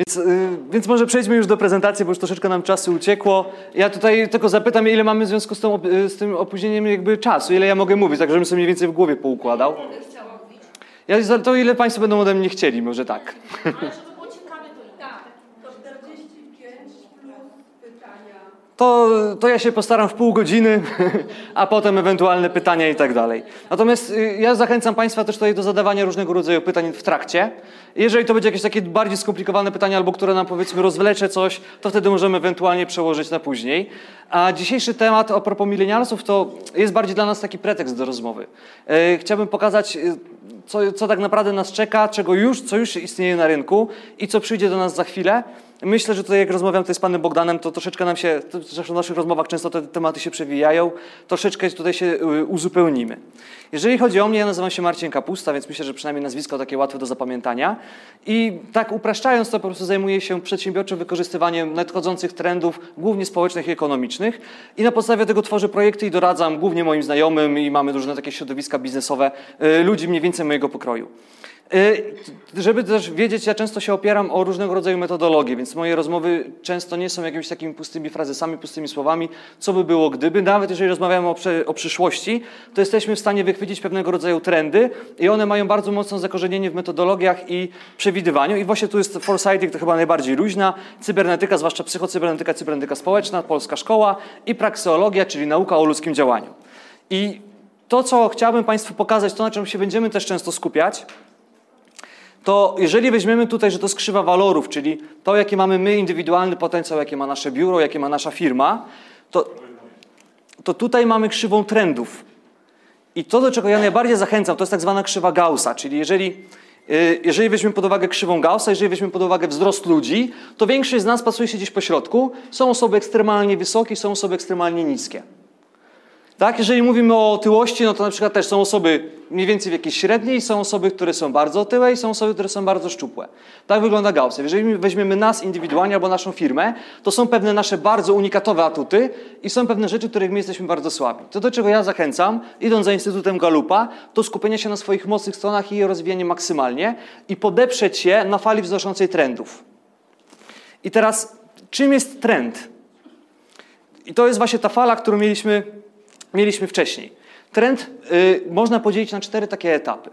Więc, y, więc może przejdźmy już do prezentacji, bo już troszeczkę nam czasu uciekło. Ja tutaj tylko zapytam, ile mamy w związku z, tą, z tym opóźnieniem jakby czasu, ile ja mogę mówić, tak żebym sobie mniej więcej w głowie poukładał. Ja, to ile Państwo będą ode mnie chcieli, może tak. Ale żeby było ciekawe, to i tak. To 45 plus pytania. To, to ja się postaram w pół godziny, a potem ewentualne pytania i tak dalej. Natomiast y, ja zachęcam Państwa też tutaj do zadawania różnego rodzaju pytań w trakcie. Jeżeli to będzie jakieś takie bardziej skomplikowane pytania, albo które nam powiedzmy rozwlecze coś, to wtedy możemy ewentualnie przełożyć na później. A dzisiejszy temat a propos milenialsów to jest bardziej dla nas taki pretekst do rozmowy. E, Chciałbym pokazać, y, co, co tak naprawdę nas czeka, czego już, co już istnieje na rynku i co przyjdzie do nas za chwilę. Myślę, że tutaj jak rozmawiam tutaj z panem Bogdanem, to troszeczkę nam się, zresztą w naszych rozmowach często te tematy się przewijają, troszeczkę tutaj się y, uzupełnimy. Jeżeli chodzi o mnie, ja nazywam się Marcin Kapusta, więc myślę, że przynajmniej nazwisko takie łatwe do zapamiętania. I tak upraszczając to, po prostu zajmuję się przedsiębiorczym wykorzystywaniem nadchodzących trendów, głównie społecznych i ekonomicznych. I na podstawie tego tworzę projekty i doradzam głównie moim znajomym i mamy różne takie środowiska biznesowe, y, ludzi mniej więcej mojego pokroju. Y, Żeby też wiedzieć, ja często się opieram o różnego rodzaju metodologie, więc moje rozmowy często nie są jakimiś takimi pustymi frazesami, pustymi słowami, co by było gdyby. Nawet jeżeli rozmawiamy o, o przyszłości, to jesteśmy w stanie wychwycić pewnego rodzaju trendy i one mają bardzo mocne zakorzenienie w metodologiach i przewidywaniu. I właśnie tu jest foresighting, to chyba najbardziej luźna, cybernetyka, zwłaszcza psychocybernetyka, cybernetyka społeczna, polska szkoła i prakseologia, czyli nauka o ludzkim działaniu. I to, co chciałbym Państwu pokazać, to na czym się będziemy też często skupiać, to jeżeli weźmiemy tutaj, że to jest krzywa walorów, czyli to, jaki mamy my indywidualny potencjał, jakie ma nasze biuro, jakie ma nasza firma, to, to tutaj mamy krzywą trendów. I to, do czego ja najbardziej zachęcam, to jest tak zwana krzywa Gaussa, czyli jeżeli, y, jeżeli weźmiemy pod uwagę krzywą Gaussa, jeżeli weźmiemy pod uwagę wzrost ludzi, to większość z nas pasuje się gdzieś po środku. Są osoby ekstremalnie wysokie, są osoby ekstremalnie niskie. Tak, jeżeli mówimy o otyłości, no to na przykład też są osoby mniej więcej w jakiejś średniej, są osoby, które są bardzo otyłe i są osoby, które są bardzo szczupłe. Tak wygląda Gauss. Jeżeli weźmiemy nas indywidualnie albo naszą firmę, to są pewne nasze bardzo unikatowe atuty i są pewne rzeczy, których my jesteśmy bardzo słabi. To, do czego ja zachęcam, idąc za Instytutem Galupa, to skupienie się na swoich mocnych stronach i je rozwijanie maksymalnie i podeprzeć się na fali wznoszącej trendów. I teraz, czym jest trend? I to jest właśnie ta fala, którą mieliśmy mieliśmy wcześniej. Trend y, można podzielić na cztery takie etapy.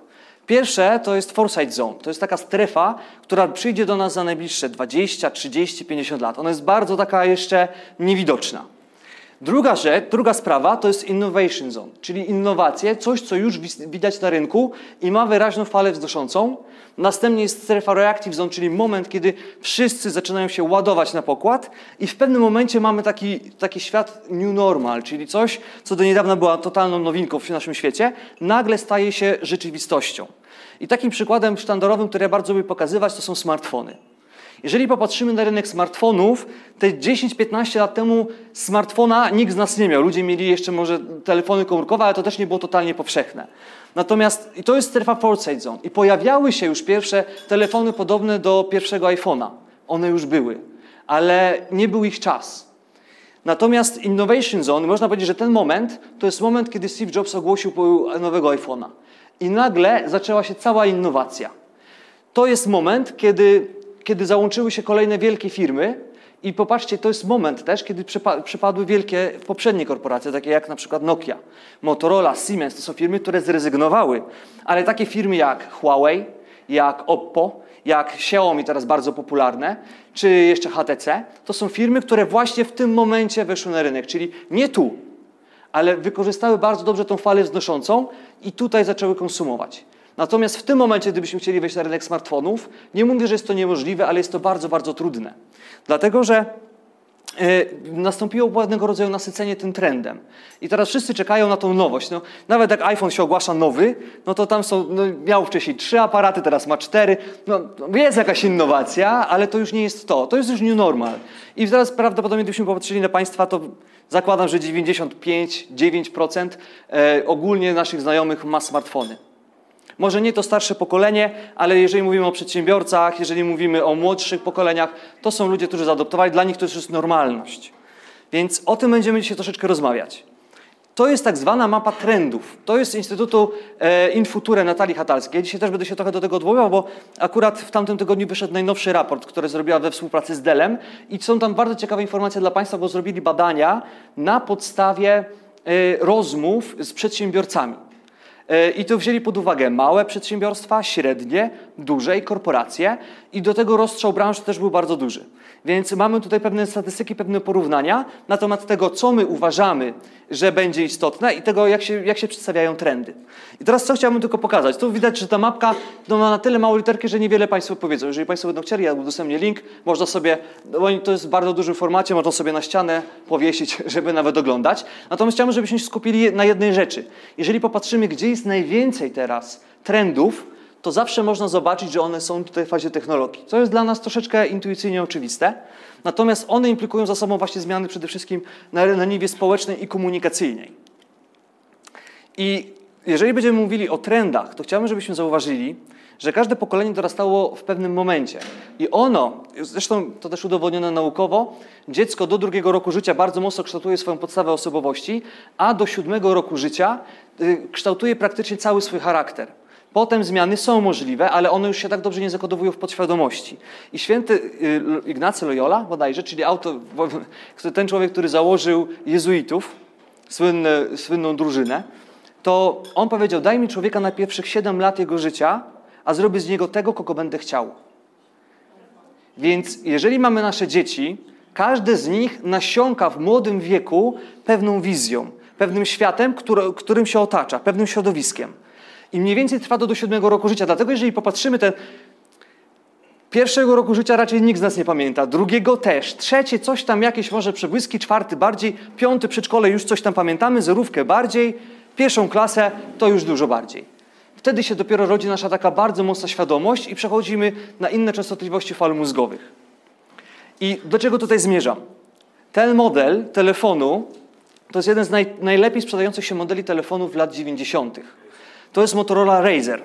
Pierwsze to jest foresight zone. To jest taka strefa, która przyjdzie do nas za najbliższe 20, 30, 50 lat. Ona jest bardzo taka jeszcze niewidoczna. Druga rzecz, druga sprawa to jest innovation zone, czyli innowacje, coś, co już widać na rynku i ma wyraźną falę wznoszącą. Następnie jest strefa reactive zone, czyli moment, kiedy wszyscy zaczynają się ładować na pokład i w pewnym momencie mamy taki, taki świat new normal, czyli coś, co do niedawna była totalną nowinką w naszym świecie, nagle staje się rzeczywistością. I takim przykładem sztandarowym, który ja bardzo lubię pokazywać, to są smartfony. Jeżeli popatrzymy na rynek smartfonów, te 10-15 lat temu smartfona nikt z nas nie miał. Ludzie mieli jeszcze może telefony komórkowe, ale to też nie było totalnie powszechne. Natomiast i to jest strefa Foresight Zone. I pojawiały się już pierwsze telefony podobne do pierwszego iPhone'a. One już były, ale nie był ich czas. Natomiast Innovation Zone, można powiedzieć, że ten moment to jest moment, kiedy Steve Jobs ogłosił nowego iPhone'a. I nagle zaczęła się cała innowacja. To jest moment, kiedy kiedy załączyły się kolejne wielkie firmy i popatrzcie, to jest moment też, kiedy przypadły wielkie poprzednie korporacje, takie jak na przykład Nokia, Motorola, Siemens, to są firmy, które zrezygnowały, ale takie firmy jak Huawei, jak Oppo, jak Xiaomi, teraz bardzo popularne, czy jeszcze HTC, to są firmy, które właśnie w tym momencie weszły na rynek, czyli nie tu, ale wykorzystały bardzo dobrze tą falę wznoszącą i tutaj zaczęły konsumować. Natomiast w tym momencie, gdybyśmy chcieli wejść na rynek smartfonów, nie mówię, że jest to niemożliwe, ale jest to bardzo, bardzo trudne. Dlatego, że y, nastąpiło pewnego rodzaju nasycenie tym trendem. I teraz wszyscy czekają na tą nowość. No, nawet jak iPhone się ogłasza nowy, no to tam są, no, miał wcześniej trzy aparaty, teraz ma cztery. No, jest jakaś innowacja, ale to już nie jest to. To jest już new normal. I teraz prawdopodobnie, gdybyśmy popatrzyli na Państwa, to zakładam, że 95-9% e, ogólnie naszych znajomych ma smartfony. Może nie to starsze pokolenie, ale jeżeli mówimy o przedsiębiorcach, jeżeli mówimy o młodszych pokoleniach, to są ludzie, którzy zaadoptowali, dla nich to już jest normalność. Więc o tym będziemy dzisiaj troszeczkę rozmawiać. To jest tak zwana mapa trendów. To jest z Instytutu e, Infuture Natalii Hatalskiej. Ja dzisiaj też będę się trochę do tego odwoływał, bo akurat w tamtym tygodniu wyszedł najnowszy raport, który zrobiła we współpracy z Delem i są tam bardzo ciekawe informacje dla Państwa, bo zrobili badania na podstawie e, rozmów z przedsiębiorcami. E, I to wzięli pod uwagę małe przedsiębiorstwa, średnie, duże i korporacje i do tego rozstrzał branż też był bardzo duży. Więc mamy tutaj pewne statystyki, pewne porównania na temat tego, co my uważamy, że będzie istotne i tego, jak się, jak się przedstawiają trendy. I teraz co chciałbym tylko pokazać. Tu widać, że ta mapka no, ma na tyle małe literki, że niewiele Państwo powiedzą. Jeżeli Państwo będą chcieli, ja udostępnię link, można sobie, bo to jest w bardzo dużym formacie, można sobie na ścianę powiesić, żeby nawet oglądać. Natomiast chciałbym, żebyśmy się skupili na jednej rzeczy. Jeżeli popatrzymy, gdzie jest najwięcej teraz trendów, to zawsze można zobaczyć, że one są tutaj w fazie technologii, co jest dla nas troszeczkę intuicyjnie oczywiste. Natomiast one implikują za sobą właśnie zmiany przede wszystkim na, na niwie społecznej i komunikacyjnej. I jeżeli będziemy mówili o trendach, to chciałbym, żebyśmy zauważyli, że każde pokolenie dorastało w pewnym momencie. I ono, zresztą to też udowodnione naukowo, dziecko do drugiego roku życia bardzo mocno kształtuje swoją podstawę osobowości, a do siódmego roku życia y, kształtuje praktycznie cały swój charakter. Potem zmiany są możliwe, ale one już się tak dobrze nie zakodowują w podświadomości. I święty y, Ignacy Loyola bodajże, czyli auto, ten człowiek, który założył jezuitów, słynną drużynę, to on powiedział, daj mi człowieka na pierwszych 7 lat jego życia, a zrobię z niego tego, kogo będę chciał. Więc jeżeli mamy nasze dzieci, każde z nich nasiąka w młodym wieku pewną wizją, pewnym światem, który, którym się otacza, pewnym środowiskiem. I mniej więcej trwa to do siódmego roku życia. Dlatego jeżeli popatrzymy ten Pierwszego roku życia raczej nikt z nas nie pamięta, drugiego też, trzecie coś tam jakieś może przebłyski, czwarty bardziej, piąty przedszkole już coś tam pamiętamy, zerówkę bardziej, pierwszą klasę to już dużo bardziej. Wtedy się dopiero rodzi nasza taka bardzo mocna świadomość i przechodzimy na inne częstotliwości fal mózgowych. I do czego tutaj zmierzam? Ten model telefonu to jest jeden z naj, najlepiej sprzedających się modeli telefonów lat 90. To jest Motorola Razer.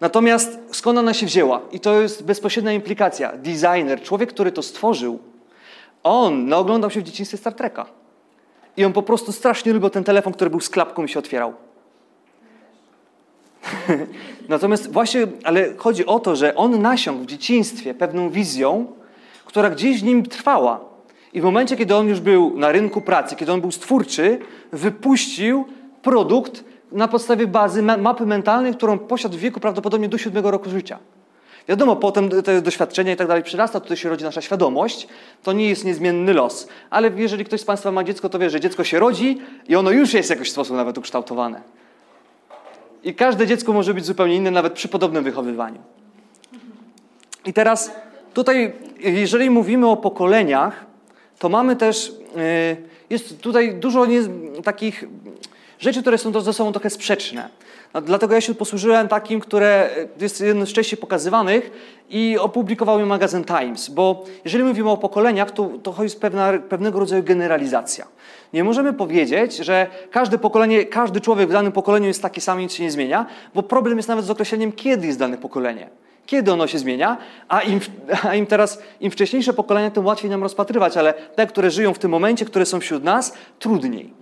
Natomiast skąd ona się wzięła? I to jest bezpośrednia implikacja. Designer, człowiek, który to stworzył, on naoglądał się w dzieciństwie Star Treka. I on po prostu strasznie lubił ten telefon, który był z klapką i się otwierał. Natomiast właśnie, ale chodzi o to, że on nasiągł w dzieciństwie pewną wizją, która gdzieś w nim trwała. I w momencie, kiedy on już był na rynku pracy, kiedy on był stwórczy, wypuścił produkt, na podstawie bazy mapy mentalnej, którą posiadł w wieku prawdopodobnie do siódmego roku życia. Wiadomo, potem te doświadczenia i tak dalej przyrasta, tutaj się rodzi nasza świadomość. To nie jest niezmienny los. Ale jeżeli ktoś z Państwa ma dziecko, to wie, że dziecko się rodzi i ono już jest w jakiś sposób nawet ukształtowane. I każde dziecko może być zupełnie inne, nawet przy podobnym wychowywaniu. I teraz tutaj, jeżeli mówimy o pokoleniach, to mamy też, y, jest tutaj dużo takich rzeczy, które są ze sobą trochę sprzeczne. No, dlatego ja się posłużyłem takim, które jest jednym z częściej pokazywanych i opublikował je magazyn Times, bo jeżeli mówimy o pokoleniach, to, to jest pewna, pewnego rodzaju generalizacja. Nie możemy powiedzieć, że każde pokolenie, każdy człowiek w danym pokoleniu jest taki sam i nic się nie zmienia, bo problem jest nawet z określeniem, kiedy jest dane pokolenie. Kiedy ono się zmienia, a im, a im teraz, im wcześniejsze pokolenia, tym łatwiej nam rozpatrywać, ale te, które żyją w tym momencie, które są wśród nas, trudniej.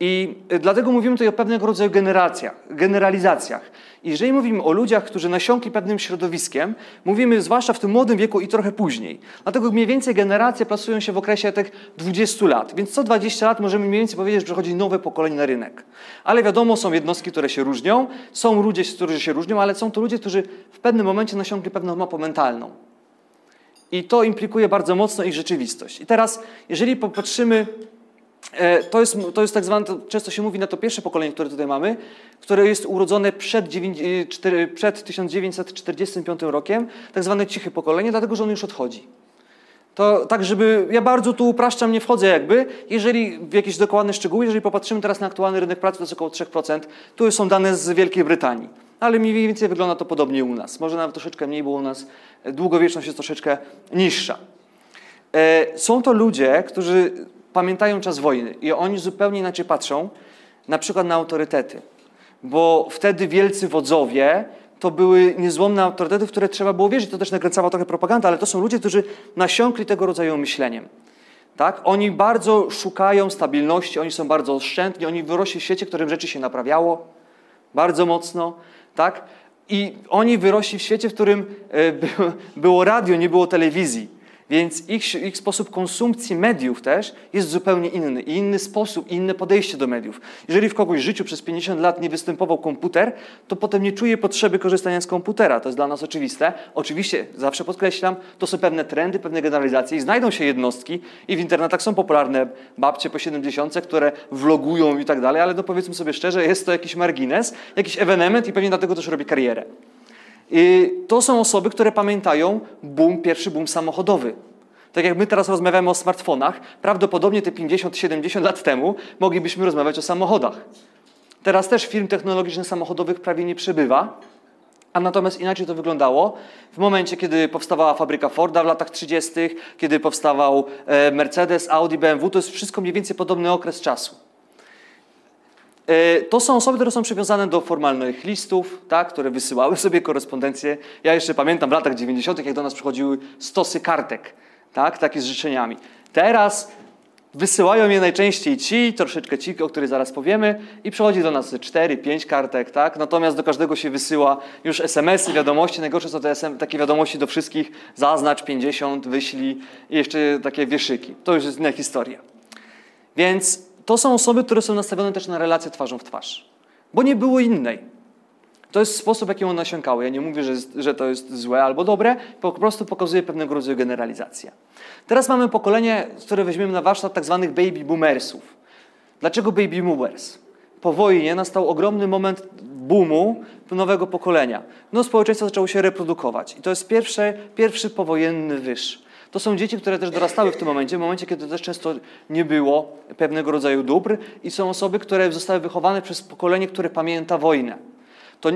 I y, dlatego mówimy tutaj o pewnego rodzaju generacjach, generalizacjach. I jeżeli mówimy o ludziach, którzy nasiąkli pewnym środowiskiem, mówimy zwłaszcza w tym młodym wieku i trochę później. Dlatego mniej więcej generacje plasują się w okresie tych 20 lat. Więc co 20 lat możemy mniej więcej powiedzieć, że przychodzi nowe pokolenie na rynek. Ale wiadomo, są jednostki, które się różnią, są ludzie, którzy się różnią, ale są to ludzie, którzy w pewnym momencie nasiąkli pewną mapę mentalną. I to implikuje bardzo mocno ich rzeczywistość. I teraz, jeżeli popatrzymy to jest, to jest tak zwane, często się mówi na to pierwsze pokolenie, które tutaj mamy, które jest urodzone przed, 9, e, przed 1945 rokiem, tak zwane ciche pokolenie, dlatego że on już odchodzi. To tak, żeby, ja bardzo tu upraszczam, nie wchodzę jakby, jeżeli w jakieś dokładne szczegóły, jeżeli popatrzymy teraz na aktualny rynek pracy, to jest około 3%, tu są dane z Wielkiej Brytanii. Ale mniej więcej wygląda to podobnie u nas. Może nawet troszeczkę mniej, bo u nas długowieczność jest troszeczkę niższa. E, są to ludzie, którzy pamiętają czas wojny i oni zupełnie inaczej patrzą na przykład na autorytety. Bo wtedy wielcy wodzowie to były niezłomne autorytety, w które trzeba było wierzyć. To też nakręcała trochę propaganda, ale to są ludzie, którzy nasiąkli tego rodzaju myśleniem. Tak? Oni bardzo szukają stabilności, oni są bardzo oszczędni, oni wyrośli w świecie, w którym rzeczy się naprawiało bardzo mocno. Tak? I oni wyrośli w świecie, w którym e, było radio, nie było telewizji. Więc ich, ich, sposób konsumpcji mediów też jest zupełnie inny. I inny sposób, inne podejście do mediów. Jeżeli w kogoś życiu przez 50 lat nie występował komputer, to potem nie czuje potrzeby korzystania z komputera. To jest dla nas oczywiste. Oczywiście, zawsze podkreślam, to są pewne trendy, pewne generalizacje i znajdą się jednostki i w internetach są popularne babcie po 70, które vlogują i tak dalej, ale no powiedzmy sobie szczerze, jest to jakiś margines, jakiś ewenement i pewnie dlatego też robi karierę. I to są osoby, które pamiętają boom, pierwszy boom samochodowy. Tak jak my teraz rozmawiamy o smartfonach, prawdopodobnie te 50-70 lat temu moglibyśmy rozmawiać o samochodach. Teraz też firm technologicznych samochodowych prawie nie przybywa, a natomiast inaczej to wyglądało w momencie, kiedy powstawała fabryka Forda w latach 30., kiedy powstawał e, Mercedes, Audi, BMW, to jest wszystko mniej więcej podobny okres czasu. E, to są osoby, które są przywiązane do formalnych listów, tak, które wysyłały sobie korespondencję. Ja jeszcze pamiętam w latach 90., jak do nas przychodziły stosy kartek, tak, takie z życzeniami. Teraz wysyłają je najczęściej ci, troszeczkę ci, o których zaraz powiemy, i przychodzi do nas 4-5 kartek, tak? Natomiast do każdego się wysyła już SMS-y, wiadomości. Najgorsze są te SM, takie wiadomości do wszystkich: zaznacz 50, wyślij i jeszcze takie wieszyki. To już jest inna historia. Więc to są osoby, które są nastawione też na relacje twarzą w twarz, bo nie było innej. To jest sposób, jaki one nasiąkały. Ja nie mówię, że, że to jest złe albo dobre, po prostu pokazuje pewnego rodzaju generalizację. Teraz mamy pokolenie, które weźmiemy na warsztat tak zwanych baby boomersów. Dlaczego baby boomers? Po wojnie nastał ogromny moment boomu nowego pokolenia. No, społeczeństwo zaczęło się reprodukować i to jest pierwszy, pierwszy powojenny wyż. To są dzieci, które też dorastały w tym momencie, w momencie, kiedy też często nie było pewnego rodzaju dóbr i są osoby, które zostały wychowane przez pokolenie, które pamięta wojnę. To,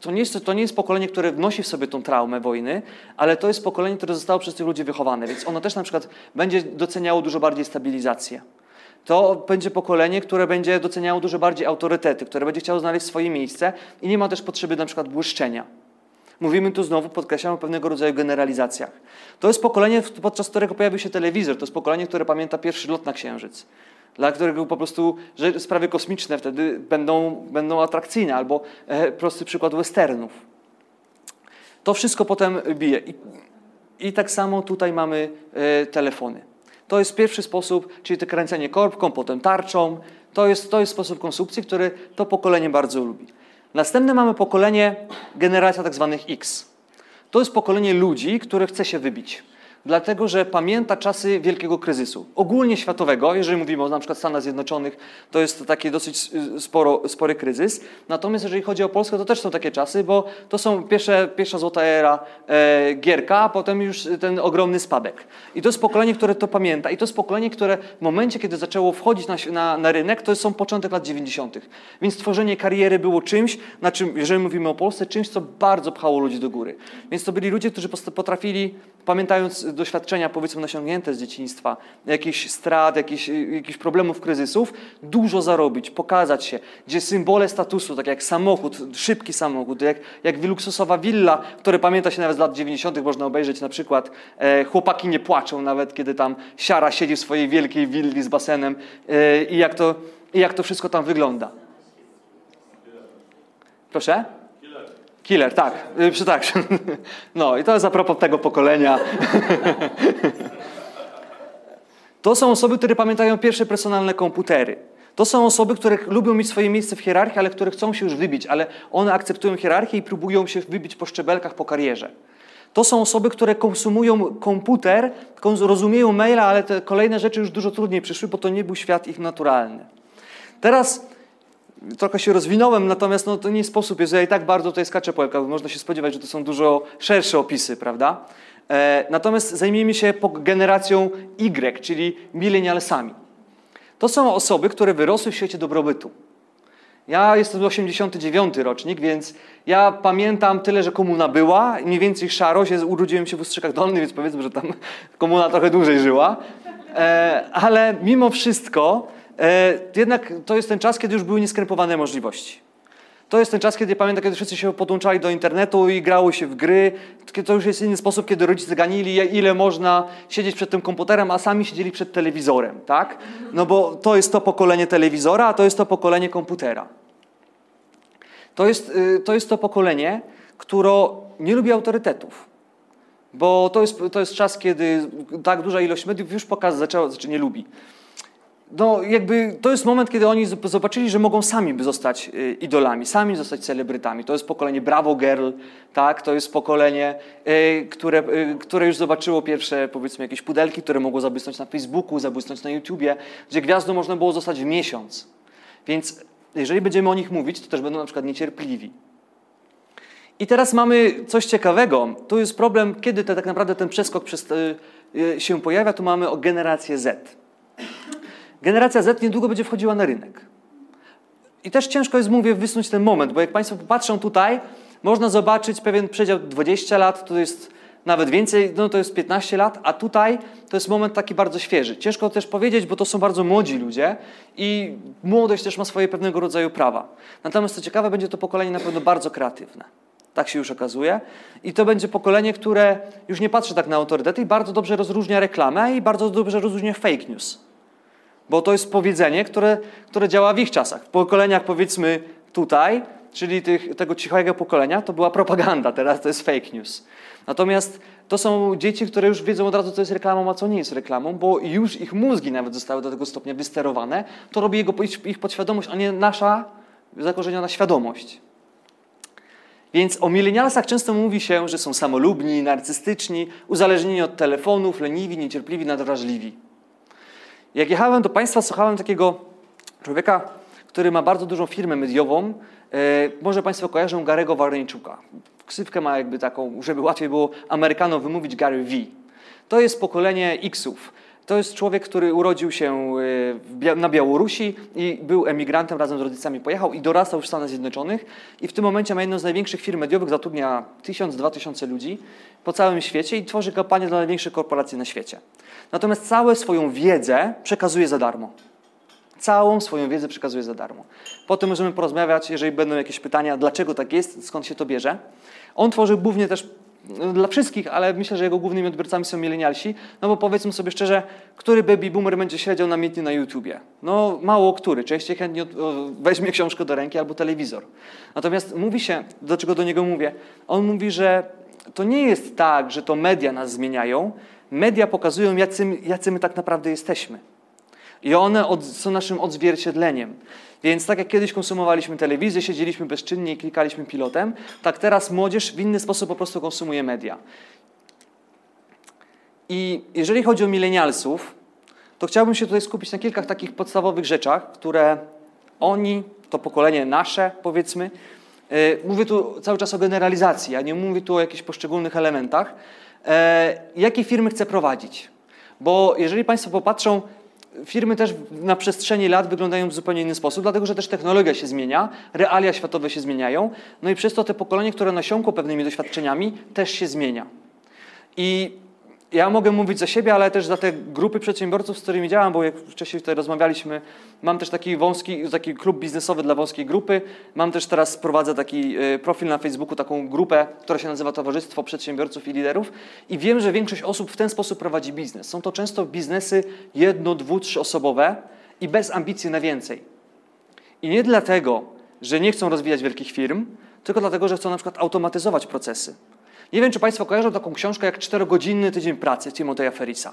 to, nie jest, to nie jest pokolenie, które wnosi w sobie tą traumę wojny, ale to jest pokolenie, które zostało przez tych ludzi wychowane, więc ono też na przykład będzie doceniało dużo bardziej stabilizację. To będzie pokolenie, które będzie doceniało dużo bardziej autorytety, które będzie chciało znaleźć swoje miejsce i nie ma też potrzeby na przykład błyszczenia. Mówimy tu znowu, podkreślamy o pewnego rodzaju generalizacjach. To jest pokolenie, podczas którego pojawił się telewizor. To jest pokolenie, które pamięta pierwszy lot na Księżyc. Dla którego po prostu że sprawy kosmiczne wtedy będą, będą atrakcyjne, albo e, prosty przykład westernów. To wszystko potem bije. I, i tak samo tutaj mamy e, telefony. To jest pierwszy sposób, czyli to kręcenie korbką, potem tarczą. To jest, to jest sposób konsumpcji, który to pokolenie bardzo lubi. Następne mamy pokolenie, generacja tak zwanych X. To jest pokolenie ludzi, które chce się wybić dlatego że pamięta czasy wielkiego kryzysu, ogólnie światowego, jeżeli mówimy o na przykład Stanach Zjednoczonych, to jest taki dosyć y, sporo, spory kryzys. Natomiast jeżeli chodzi o Polskę, to też są takie czasy, bo to są pierwsze, pierwsza złota era e, Gierka, a potem już ten ogromny spadek. I to jest pokolenie, które to pamięta i to jest pokolenie, które w momencie, kiedy zaczęło wchodzić na, na, na rynek, to są początek lat 90. Więc tworzenie kariery było czymś, na czym, jeżeli mówimy o Polsce, czymś, co bardzo pchało ludzi do góry. Więc to byli ludzie, którzy potrafili, pamiętając doświadczenia powiedzmy nasiągnięte z dzieciństwa, jakichś strat, jakichś, jakichś problemów, kryzysów, dużo zarobić, pokazać się, gdzie symbole statusu, tak jak samochód, szybki samochód, jak, jak luksusowa willa, które pamięta się nawet z lat 90., można obejrzeć na przykład e, Chłopaki nie płaczą nawet, kiedy tam siara siedzi w swojej wielkiej willi z basenem e, i, jak to, i jak to wszystko tam wygląda. Proszę? Killer, tak. Tak. No i to jest a propos tego pokolenia. To są osoby, które pamiętają pierwsze personalne komputery. To są osoby, które lubią mieć swoje miejsce w hierarchii, ale które chcą się już wybić, ale one akceptują hierarchię i próbują się wybić po szczebelkach, po karierze. To są osoby, które konsumują komputer, rozumieją maila, ale te kolejne rzeczy już dużo trudniej przyszły, bo to nie był świat ich naturalny. Teraz trochę się rozwinąłem, natomiast no, to nie sposób jest, ja i tak bardzo tutaj skaczę po można się spodziewać, że to są dużo szersze opisy, prawda? E, natomiast zajmijmy się generacją Y, czyli milenialsami. To są osoby, które wyrosły w świecie dobrobytu. Ja jestem 89 rocznik, więc ja pamiętam tyle, że komuna była, mniej więcej szarość, urodziłem się w Ustrzykach Dolnych, więc powiedzmy, że tam komuna trochę dłużej żyła. E, ale mimo wszystko jednak to jest ten czas, kiedy już były nieskrępowane możliwości. To jest ten czas, kiedy pamiętam, kiedy wszyscy się podłączali do internetu i grało się w gry. To już jest inny sposób, kiedy rodzice ganili, ile można siedzieć przed tym komputerem, a sami siedzieli przed telewizorem, tak? No bo to jest to pokolenie telewizora, a to jest to pokolenie komputera. To jest, y, to jest to pokolenie, które nie lubi autorytetów. Bo to jest, to jest czas, kiedy tak duża ilość mediów już pokazać zaczęła, znaczy nie lubi. No, jakby to jest moment, kiedy oni zobaczyli, że mogą sami zostać y, idolami, sami zostać celebrytami. To jest pokolenie Bravo Girl, tak? To jest pokolenie, y, które, y, które już zobaczyło pierwsze, powiedzmy, jakieś pudelki, które mogło zabłysnąć na Facebooku, zabłysnąć na YouTubie, gdzie gwiazdą można było zostać w miesiąc. Więc jeżeli będziemy o nich mówić, to też będą na przykład niecierpliwi. I teraz mamy coś ciekawego. Tu jest problem, kiedy te, tak naprawdę ten przeskok przez, się pojawia. Tu mamy o generację Z. Generacja Z niedługo będzie wchodziła na rynek. I też ciężko jest, mówię, wysnuć ten moment, bo jak Państwo popatrzą tutaj, można zobaczyć pewien przedział 20 lat, to jest nawet więcej, no to jest 15 lat, a tutaj to jest moment taki bardzo świeży. Ciężko też powiedzieć, bo to są bardzo młodzi ludzie i młodość też ma swoje pewnego rodzaju prawa. Natomiast co ciekawe, będzie to pokolenie na pewno bardzo kreatywne. Tak się już okazuje. I to będzie pokolenie, które już nie patrzy tak na autorytety i bardzo dobrze rozróżnia reklamę i bardzo dobrze rozróżnia fake news. Bo to jest powiedzenie, które, które działa w ich czasach. W pokoleniach powiedzmy tutaj, czyli tych, tego cichego pokolenia, to była propaganda, teraz to jest fake news. Natomiast to są dzieci, które już wiedzą od razu, co jest reklamą, a co nie jest reklamą, bo już ich mózgi nawet zostały do tego stopnia wysterowane. To robi jego, ich podświadomość, a nie nasza zakorzeniona świadomość. Więc o milenialsach często mówi się, że są samolubni, narcystyczni, uzależnieni od telefonów, leniwi, niecierpliwi, nadwrażliwi. Jak jechałem do Państwa, słuchałem takiego człowieka, który ma bardzo dużą firmę mediową. E, może Państwo kojarzą Garego Warreńczuka. Ksywkę ma jakby taką, żeby łatwiej było Amerykanom wymówić Gary V. To jest pokolenie Xów. To jest człowiek, który urodził się e, na Białorusi i był emigrantem, razem z rodzicami pojechał i dorastał w Stanach Zjednoczonych i w tym momencie ma jedną z największych firm mediowych, zatrudnia 1000-2000 ludzi po całym świecie i tworzy kampanię dla największych korporacji na świecie. Natomiast całą swoją wiedzę przekazuje za darmo. Całą swoją wiedzę przekazuje za darmo. Potem możemy porozmawiać, jeżeli będą jakieś pytania, dlaczego tak jest, skąd się to bierze. On tworzy głównie też no, dla wszystkich, ale myślę, że jego głównymi odbiorcami są milenialsi, no bo powiedzmy sobie szczerze, który baby boomer będzie siedział namiętnie na YouTubie? No mało który, częściej chętnie weźmie książkę do ręki albo telewizor. Natomiast mówi się, do czego do niego mówię, on mówi, że to nie jest tak, że to media nas zmieniają, media pokazują, jacy, jacy my tak naprawdę jesteśmy. I one od, są naszym odzwierciedleniem. Więc tak jak kiedyś konsumowaliśmy telewizję, siedzieliśmy bezczynnie i klikaliśmy pilotem, tak teraz młodzież w inny sposób po prostu konsumuje media. I jeżeli chodzi o milenialsów, to chciałbym się tutaj skupić na kilka takich podstawowych rzeczach, które oni, to pokolenie nasze, powiedzmy, yy, mówię tu cały czas o generalizacji, a nie mówię tu o jakichś poszczególnych elementach, jakie firmy chcę prowadzić. Bo jeżeli Państwo popatrzą, firmy też na przestrzeni lat wyglądają w zupełnie inny sposób, dlatego że też technologia się zmienia, realia światowe się zmieniają, no i przez to te pokolenie, które nasiąkło pewnymi doświadczeniami, też się zmienia. I ja mogę mówić za siebie, ale też za te grupy przedsiębiorców, z którymi działam, bo jak wcześniej tutaj rozmawialiśmy, mam też taki wąski, taki klub biznesowy dla wąskiej grupy. Mam też teraz, prowadzę taki e, profil na Facebooku, taką grupę, która się nazywa Towarzystwo Przedsiębiorców i Liderów i wiem, że większość osób w ten sposób prowadzi biznes. Są to często biznesy jedno, dwu, trzyosobowe i bez ambicji na więcej. I nie dlatego, że nie chcą rozwijać wielkich firm, tylko dlatego, że chcą na przykład automatyzować procesy. Nie wiem, czy Państwo kojarzą taką książkę jak Czterogodzinny tydzień pracy Timoteja Ferisa.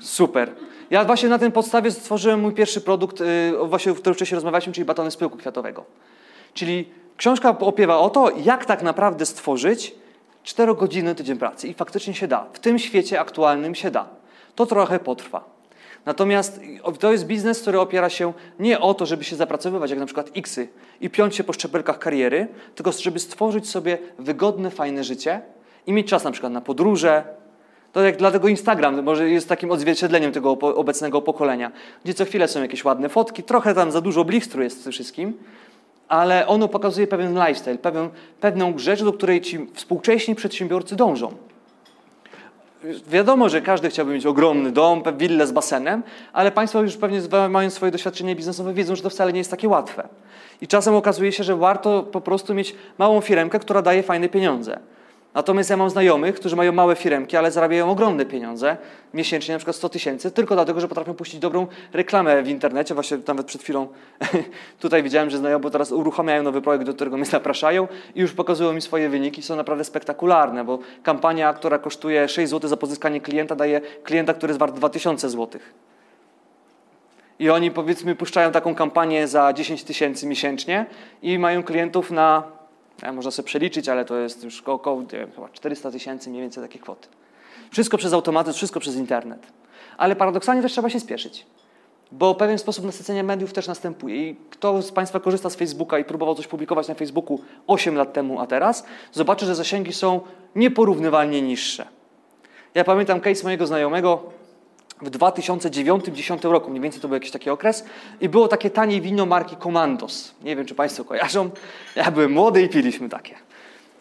Super. Ja właśnie na tym podstawie stworzyłem mój pierwszy produkt, y, właśnie o którym wcześniej rozmawialiśmy, czyli batony z pyłku kwiatowego. Czyli książka opiewa o to, jak tak naprawdę stworzyć czterogodzinny tydzień pracy. I faktycznie się da. W tym świecie aktualnym się da. To trochę potrwa. Natomiast to jest biznes, który opiera się nie o to, żeby się zapracowywać, jak na przykład Xy, i piąć się po szczebelkach kariery, tylko żeby stworzyć sobie wygodne, fajne życie i mieć czas na przykład na podróże. To jak dlatego Instagram może jest takim odzwierciedleniem tego obecnego pokolenia, gdzie co chwilę są jakieś ładne fotki, trochę tam za dużo blistru jest w tym wszystkim, ale ono pokazuje pewien lifestyle, pewien, pewną rzecz, do której ci współcześni przedsiębiorcy dążą. Wiadomo, że każdy chciałby mieć ogromny dom, willę z basenem, ale Państwo już pewnie mając swoje doświadczenie biznesowe wiedzą, że to wcale nie jest takie łatwe. I czasem okazuje się, że warto po prostu mieć małą firmkę, która daje fajne pieniądze. Natomiast ja mam znajomych, którzy mają małe firmki, ale zarabiają ogromne pieniądze, miesięcznie na przykład 100 tysięcy, tylko dlatego, że potrafią puścić dobrą reklamę w internecie. Właśnie nawet przed chwilą tutaj widziałem, że znajomi, teraz uruchamiają nowy projekt, do którego mnie zapraszają i już pokazują mi swoje wyniki. Są naprawdę spektakularne, bo kampania, która kosztuje 6 zł za pozyskanie klienta, daje klienta, który jest wart 2000 zł. I oni powiedzmy puszczają taką kampanię za 10 tysięcy miesięcznie i mają klientów na można sobie przeliczyć, ale to jest już około wiem, chyba 400 tysięcy mniej więcej takie kwoty. Wszystko przez automatyzm, wszystko przez internet. Ale paradoksalnie też trzeba się spieszyć, bo pewien sposób nasycenia mediów też następuje. I kto z Państwa korzysta z Facebooka i próbował coś publikować na Facebooku 8 lat temu, a teraz, zobaczy, że zasięgi są nieporównywalnie niższe. Ja pamiętam case mojego znajomego, w 2009-2010 roku, mniej więcej to był jakiś taki okres, i było takie tanie wino marki Commandos. Nie wiem, czy Państwo kojarzą. Ja byłem młody i piliśmy takie.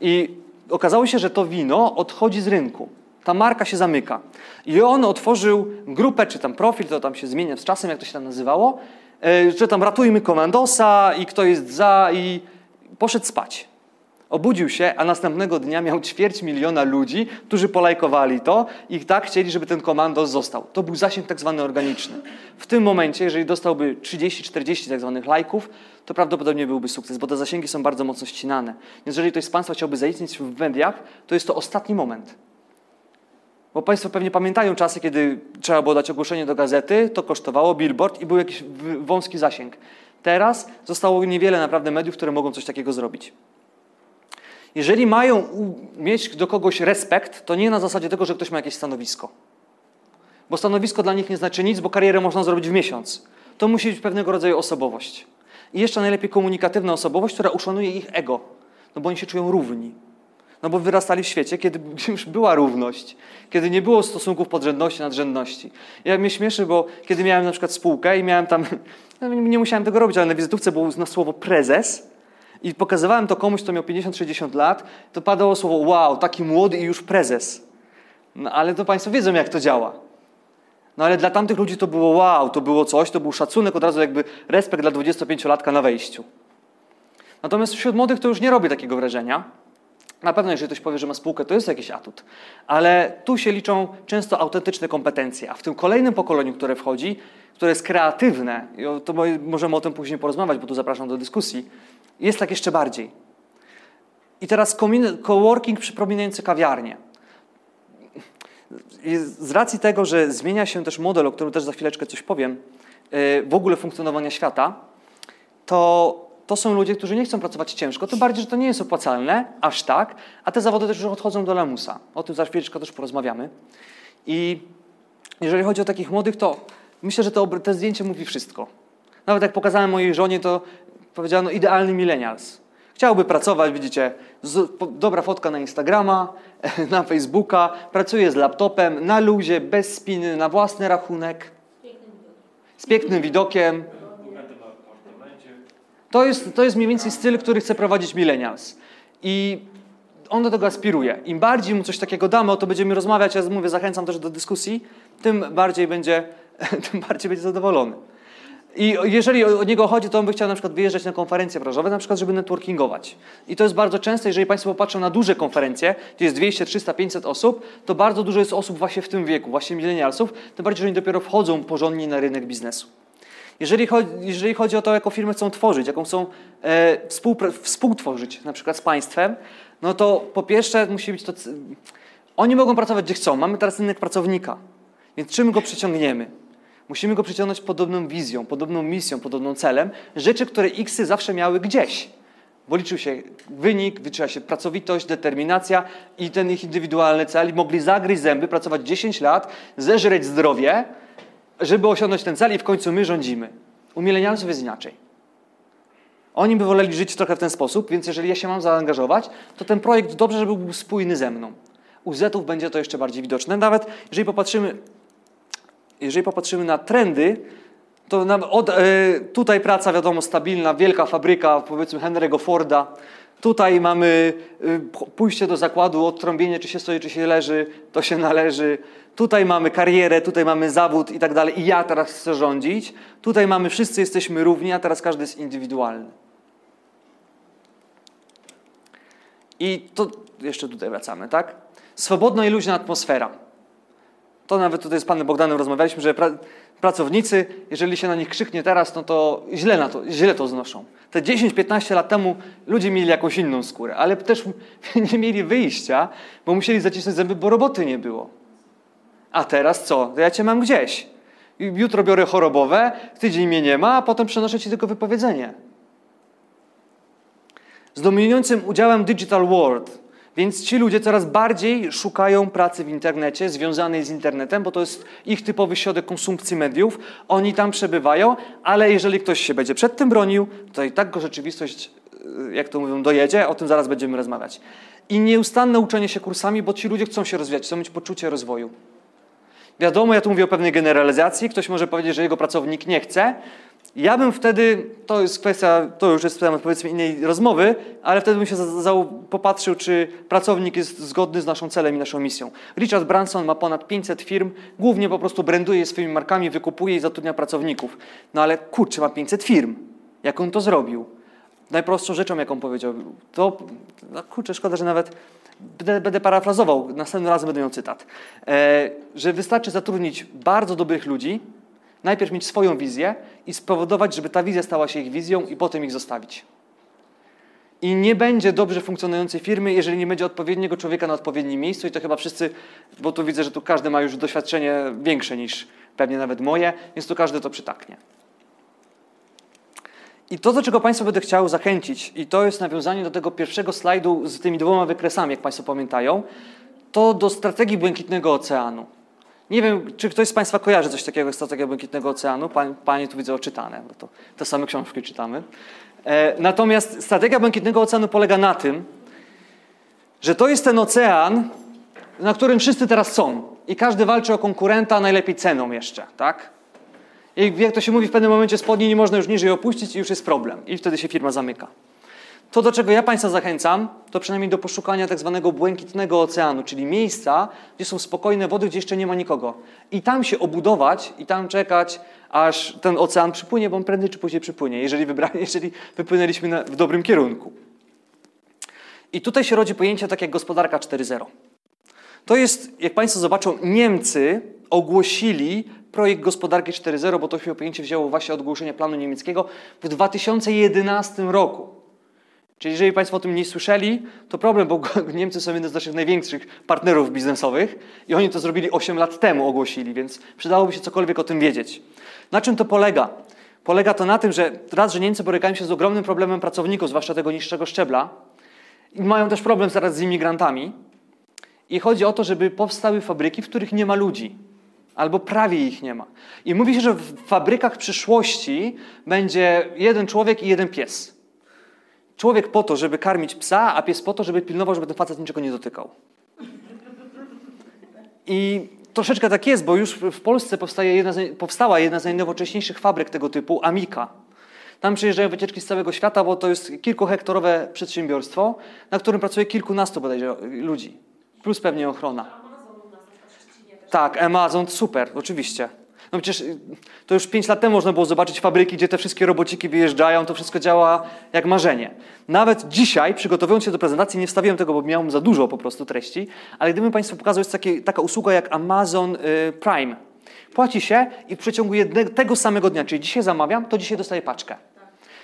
I okazało się, że to wino odchodzi z rynku. Ta marka się zamyka. I on otworzył grupę, czy tam profil, to tam się zmienia z czasem, jak to się tam nazywało, e, że tam ratujmy Commandosa i kto jest za i poszedł spać. Obudził się, a następnego dnia miał ćwierć miliona ludzi, którzy polajkowali to i tak chcieli, żeby ten komandos został. To był zasięg tak zwany organiczny. W tym momencie, jeżeli dostałby 30-40 tak zwanych lajków, to prawdopodobnie byłby sukces, bo te zasięgi są bardzo mocno ścinane. Więc jeżeli ktoś z Państwa chciałby zaistnieć w mediach, to jest to ostatni moment. Bo Państwo pewnie pamiętają czasy, kiedy trzeba było dać ogłoszenie do gazety, to kosztowało billboard i był jakiś wąski zasięg. Teraz zostało niewiele naprawdę mediów, które mogą coś takiego zrobić. Jeżeli mają mieć do kogoś respekt, to nie na zasadzie tego, że ktoś ma jakieś stanowisko. Bo stanowisko dla nich nie znaczy nic, bo karierę można zrobić w miesiąc. To musi być pewnego rodzaju osobowość. I jeszcze najlepiej komunikatywna osobowość, która uszanuje ich ego. No bo oni się czują równi. No bo wyrastali w świecie, kiedy już była równość, kiedy nie było stosunków podrzędności, nadrzędności. Ja mnie śmieszy, bo kiedy miałem na przykład spółkę i miałem tam, no nie musiałem tego robić, ale na wizytówce było na słowo prezes, i pokazywałem to komuś, kto miał 50-60 lat, to padało słowo wow, taki młody i już prezes. No ale to Państwo wiedzą, jak to działa. No ale dla tamtych ludzi to było wow, to było coś, to był szacunek, od razu jakby respekt dla 25-latka na wejściu. Natomiast wśród młodych to już nie robi takiego wrażenia. Na pewno, jeżeli ktoś powie, że ma spółkę, to jest jakiś atut. Ale tu się liczą często autentyczne kompetencje. A w tym kolejnym pokoleniu, które wchodzi, które jest kreatywne, to możemy o tym później porozmawiać, bo tu zapraszam do dyskusji, jest tak jeszcze bardziej. I teraz coworking przypominający kawiarnię. Z racji tego, że zmienia się też model, o którym też za chwileczkę coś powiem, e, w ogóle funkcjonowania świata, to to są ludzie, którzy nie chcą pracować ciężko, tym bardziej, że to nie jest opłacalne, aż tak, a te zawody też już odchodzą do lamusa. O tym za chwileczkę też porozmawiamy. I jeżeli chodzi o takich młodych, to myślę, że to, to zdjęcie mówi wszystko. Nawet jak pokazałem mojej żonie, to powiedziano idealny millennials. Chciałby pracować, widzicie, z, dobra fotka na Instagrama, na Facebooka, pracuje z laptopem, na luzie, bez spiny, na własny rachunek, z pięknym widokiem. To jest, to jest mniej więcej styl, który chce prowadzić millennials. I on do tego aspiruje. Im bardziej mu coś takiego damy, o to będziemy rozmawiać, ja mówię, zachęcam też do dyskusji, tym bardziej będzie, tym bardziej będzie zadowolony. I jeżeli o niego chodzi, to on by chciał na przykład wyjeżdżać na konferencje branżowe, na przykład, żeby networkingować. I to jest bardzo częste, jeżeli Państwo popatrzą na duże konferencje, gdzie jest 200, 300, 500 osób, to bardzo dużo jest osób właśnie w tym wieku, właśnie milenialsów, tym bardziej, że oni dopiero wchodzą porządnie na rynek biznesu. Jeżeli chodzi, jeżeli chodzi o to, jaką firmę chcą tworzyć, jaką chcą e, współtworzyć, na przykład z państwem, no to po pierwsze musi być to... Oni mogą pracować gdzie chcą. Mamy teraz rynek pracownika. Więc czym go przyciągniemy? Musimy go przyciągnąć podobną wizją, podobną misją, podobną celem. Rzeczy, które Xy zawsze miały gdzieś. Bo liczył się wynik, liczyła się pracowitość, determinacja i ten ich indywidualny cel. Mogli zagryźć zęby, pracować 10 lat, zeżreć zdrowie, żeby osiągnąć ten cel i w końcu my rządzimy. U milenialsów jest inaczej. Oni by woleli żyć trochę w ten sposób, więc jeżeli ja się mam zaangażować, to ten projekt dobrze, żeby był spójny ze mną. U Zetów będzie to jeszcze bardziej widoczne. Nawet jeżeli popatrzymy jeżeli popatrzymy na trendy, to od, e, tutaj praca, wiadomo, stabilna, wielka fabryka, powiedzmy Henry'ego Forda, Tutaj mamy y, pójście do zakładu, odtrąbienie, czy się stoi, czy się leży, to się należy. Tutaj mamy karierę, tutaj mamy zawód i tak dalej. I ja teraz chcę rządzić. Tutaj mamy wszyscy jesteśmy równi, a teraz każdy jest indywidualny. I to jeszcze tutaj wracamy, tak? Swobodna i luźna atmosfera. To nawet tutaj z panem Bogdanem rozmawialiśmy, że pra pracownicy, jeżeli się na nich krzyknie teraz, no to źle, na to, źle to znoszą. Te 10-15 lat temu ludzie mieli jakąś inną skórę, ale też nie mieli wyjścia, bo musieli zacisnąć zęby, bo roboty nie było. A teraz co? Ja cię mam gdzieś. Jutro biorę chorobowe, tydzień mnie nie ma, a potem przenoszę ci tylko wypowiedzenie. Z dominującym udziałem Digital World, więc ci ludzie coraz bardziej szukają pracy w internecie, związanej z internetem, bo to jest ich typowy środek konsumpcji mediów. Oni tam przebywają, ale jeżeli ktoś się będzie przed tym bronił, to i tak go rzeczywistość, y, jak to mówią, dojedzie. O tym zaraz będziemy rozmawiać. I nieustanne uczenie się kursami, bo ci ludzie chcą się rozwijać, chcą mieć poczucie rozwoju. Wiadomo, ja tu mówię o pewnej generalizacji. Ktoś może powiedzieć, że jego pracownik nie chce. Ja bym wtedy, to jest kwestia, to już jest temat powiedzmy innej rozmowy, ale wtedy bym się za, za, popatrzył, czy pracownik jest zgodny z naszą celem i naszą misją. Richard Branson ma ponad 500 firm, głównie po prostu branduje je swoimi markami, wykupuje i zatrudnia pracowników. No ale kurczę, ma 500 firm. Jak on to zrobił? Najprostszą rzeczą, jaką powiedział, to no kurczę, szkoda, że nawet będę, będę parafrazował, następnym razem będę miał cytat, e, że wystarczy zatrudnić bardzo dobrych ludzi, najpierw mieć swoją wizję i spowodować, żeby ta wizja stała się ich wizją i potem ich zostawić. I nie będzie dobrze funkcjonującej firmy, jeżeli nie będzie odpowiedniego człowieka na odpowiednim miejscu i to chyba wszyscy, bo tu widzę, że tu każdy ma już doświadczenie większe niż pewnie nawet moje, więc tu każdy to przytaknie. I to, do czego Państwa będę chciał zachęcić, i to jest nawiązanie do tego pierwszego slajdu z tymi dwoma wykresami, jak Państwo pamiętają, to do strategii Błękitnego Oceanu. Nie wiem, czy ktoś z Państwa kojarzy coś takiego jak Strategia Błękitnego Oceanu. Panie tu widzę oczytane, bo to te same książki czytamy. E, natomiast Strategia Błękitnego Oceanu polega na tym, że to jest ten ocean, na którym wszyscy teraz są. I każdy walczy o konkurenta, najlepiej ceną jeszcze, tak? I jak to się mówi, w pewnym momencie spodni nie można już niżej opuścić i już jest problem. I wtedy się firma zamyka. To, do czego ja Państwa zachęcam, to przynajmniej do poszukania tak zwanego błękitnego oceanu, czyli miejsca, gdzie są spokojne wody, gdzie jeszcze nie ma nikogo. I tam się obudować i tam czekać, aż ten ocean przypłynie, bo on prędzej czy później przypłynie, jeżeli, wybrali, jeżeli wypłynęliśmy na, w dobrym kierunku. I tutaj się rodzi pojęcie tak jak gospodarka 4.0. To jest, jak Państwo zobaczą, Niemcy ogłosili projekt gospodarki 4.0, bo to się pojęcie wzięło właśnie od ogłoszenia planu niemieckiego w 2011 roku. Czyli jeżeli Państwo o tym nie słyszeli, to problem, bo Niemcy są jednym z naszych największych partnerów biznesowych i oni to zrobili 8 lat temu, ogłosili, więc przydałoby się cokolwiek o tym wiedzieć. Na czym to polega? Polega to na tym, że raz, że Niemcy borykają się z ogromnym problemem pracowników, zwłaszcza tego niższego szczebla, i mają też problem zaraz z imigrantami. I chodzi o to, żeby powstały fabryki, w których nie ma ludzi albo prawie ich nie ma. I mówi się, że w fabrykach przyszłości będzie jeden człowiek i jeden pies. Człowiek po to, żeby karmić psa, a pies po to, żeby pilnował, żeby ten facet niczego nie dotykał. I troszeczkę tak jest, bo już w Polsce jedna z, powstała jedna z najnowocześniejszych fabryk tego typu, Amika. Tam przyjeżdżają wycieczki z całego świata, bo to jest kilkuhektorowe przedsiębiorstwo, na którym pracuje kilkunastu bodajże ludzi, plus pewnie ochrona. Tak, Amazon, super, oczywiście. No przecież y, to już 5 lat temu można było zobaczyć fabryki, gdzie te wszystkie robociki wyjeżdżają, to wszystko działa jak marzenie. Nawet dzisiaj, przygotowując się do prezentacji, nie wstawiłem tego, bo miałem za dużo po prostu treści, ale gdybym Państwu pokazał, jest takie, taka usługa jak Amazon y, Prime. Płaci się i w przeciągu jednego, tego samego dnia, czyli dzisiaj zamawiam, to dzisiaj dostaję paczkę.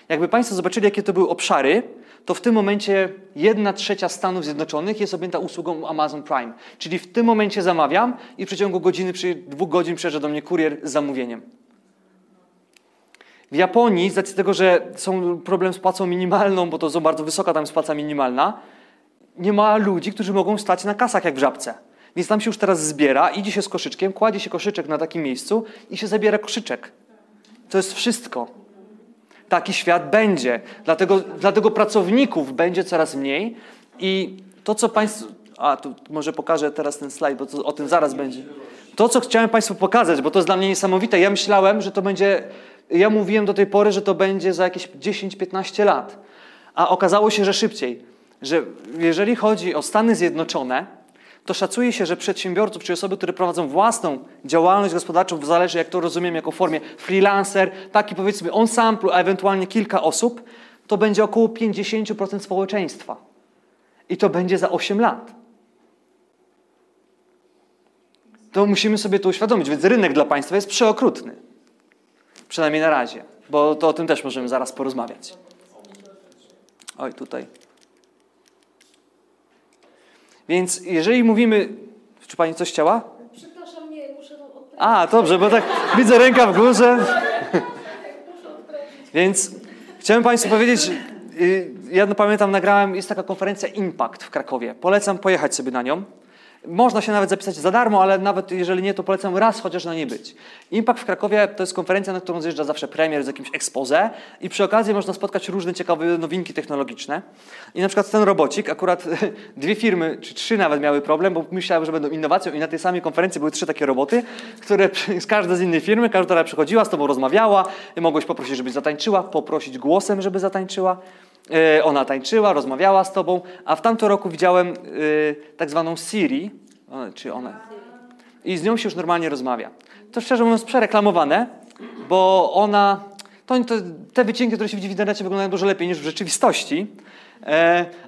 Jakby Państwo zobaczyli, jakie to były obszary, to w tym momencie jedna trzecia Stanów Zjednoczonych jest objęta usługą Amazon Prime. Czyli w tym momencie zamawiam i w przeciągu godziny, dwóch godzin przyjeżdża do mnie kurier z zamówieniem. W Japonii, z racji tego, że są problem z płacą minimalną, bo to jest bardzo wysoka tam jest płaca minimalna, nie ma ludzi, którzy mogą stać na kasach jak w żabce. Więc tam się już teraz zbiera, idzie się z koszyczkiem, kładzie się koszyczek na takim miejscu i się zabiera koszyczek. To jest wszystko taki świat będzie. Dlatego, dlatego pracowników będzie coraz mniej i to, co Państwo... A, tu może pokażę teraz ten slajd, bo to, o tym zaraz będzie. To, co chciałem Państwu pokazać, bo to jest dla mnie niesamowite. Ja myślałem, że to będzie... Ja mówiłem do tej pory, że to będzie za jakieś 10-15 lat. A okazało się, że szybciej. Że jeżeli chodzi o Stany Zjednoczone, to szacuje się, że przedsiębiorców, czy osoby, które prowadzą własną działalność gospodarczą, zależy jak to rozumiem, jako formie freelancer, taki powiedzmy ensemble, a ewentualnie kilka osób, to będzie około 50% społeczeństwa. I to będzie za 8 lat. To musimy sobie to uświadomić, więc rynek dla państwa jest przeokrutny. Przynajmniej na razie, bo to o tym też możemy zaraz porozmawiać. Oj, tutaj. Więc jeżeli mówimy. Czy pani coś chciała? Przepraszam, nie, muszę odprawić. A, dobrze, bo tak widzę ręka w górze. Więc chciałem Państwu powiedzieć, y, ja pamiętam, nagrałem, jest taka konferencja Impact w Krakowie. Polecam pojechać sobie na nią. Można się nawet zapisać za darmo, ale nawet jeżeli nie, to polecam raz chociaż na nie być. Impact w Krakowie to jest konferencja, na którą zjeżdża zawsze premier z jakimś expose i przy okazji można spotkać różne ciekawe nowinki technologiczne. I na przykład ten robocik, akurat dwie firmy, czy trzy nawet miały problem, bo myślałem, że będą innowacją i na tej samej konferencji były trzy takie roboty, które każda z innej firmy, każda przychodziła, z tobą rozmawiała, mogłeś poprosić, żeby zatańczyła, poprosić głosem, żeby zatańczyła. E, ona tańczyła, rozmawiała z tobą, a w tamtym roku widziałem e, tak zwaną Siri, czy ona, i z nią się już normalnie rozmawia. To szczerze mówiąc przereklamowane, bo ona, to, te wycinki, które się widzi w internecie wyglądają dużo lepiej niż w rzeczywistości,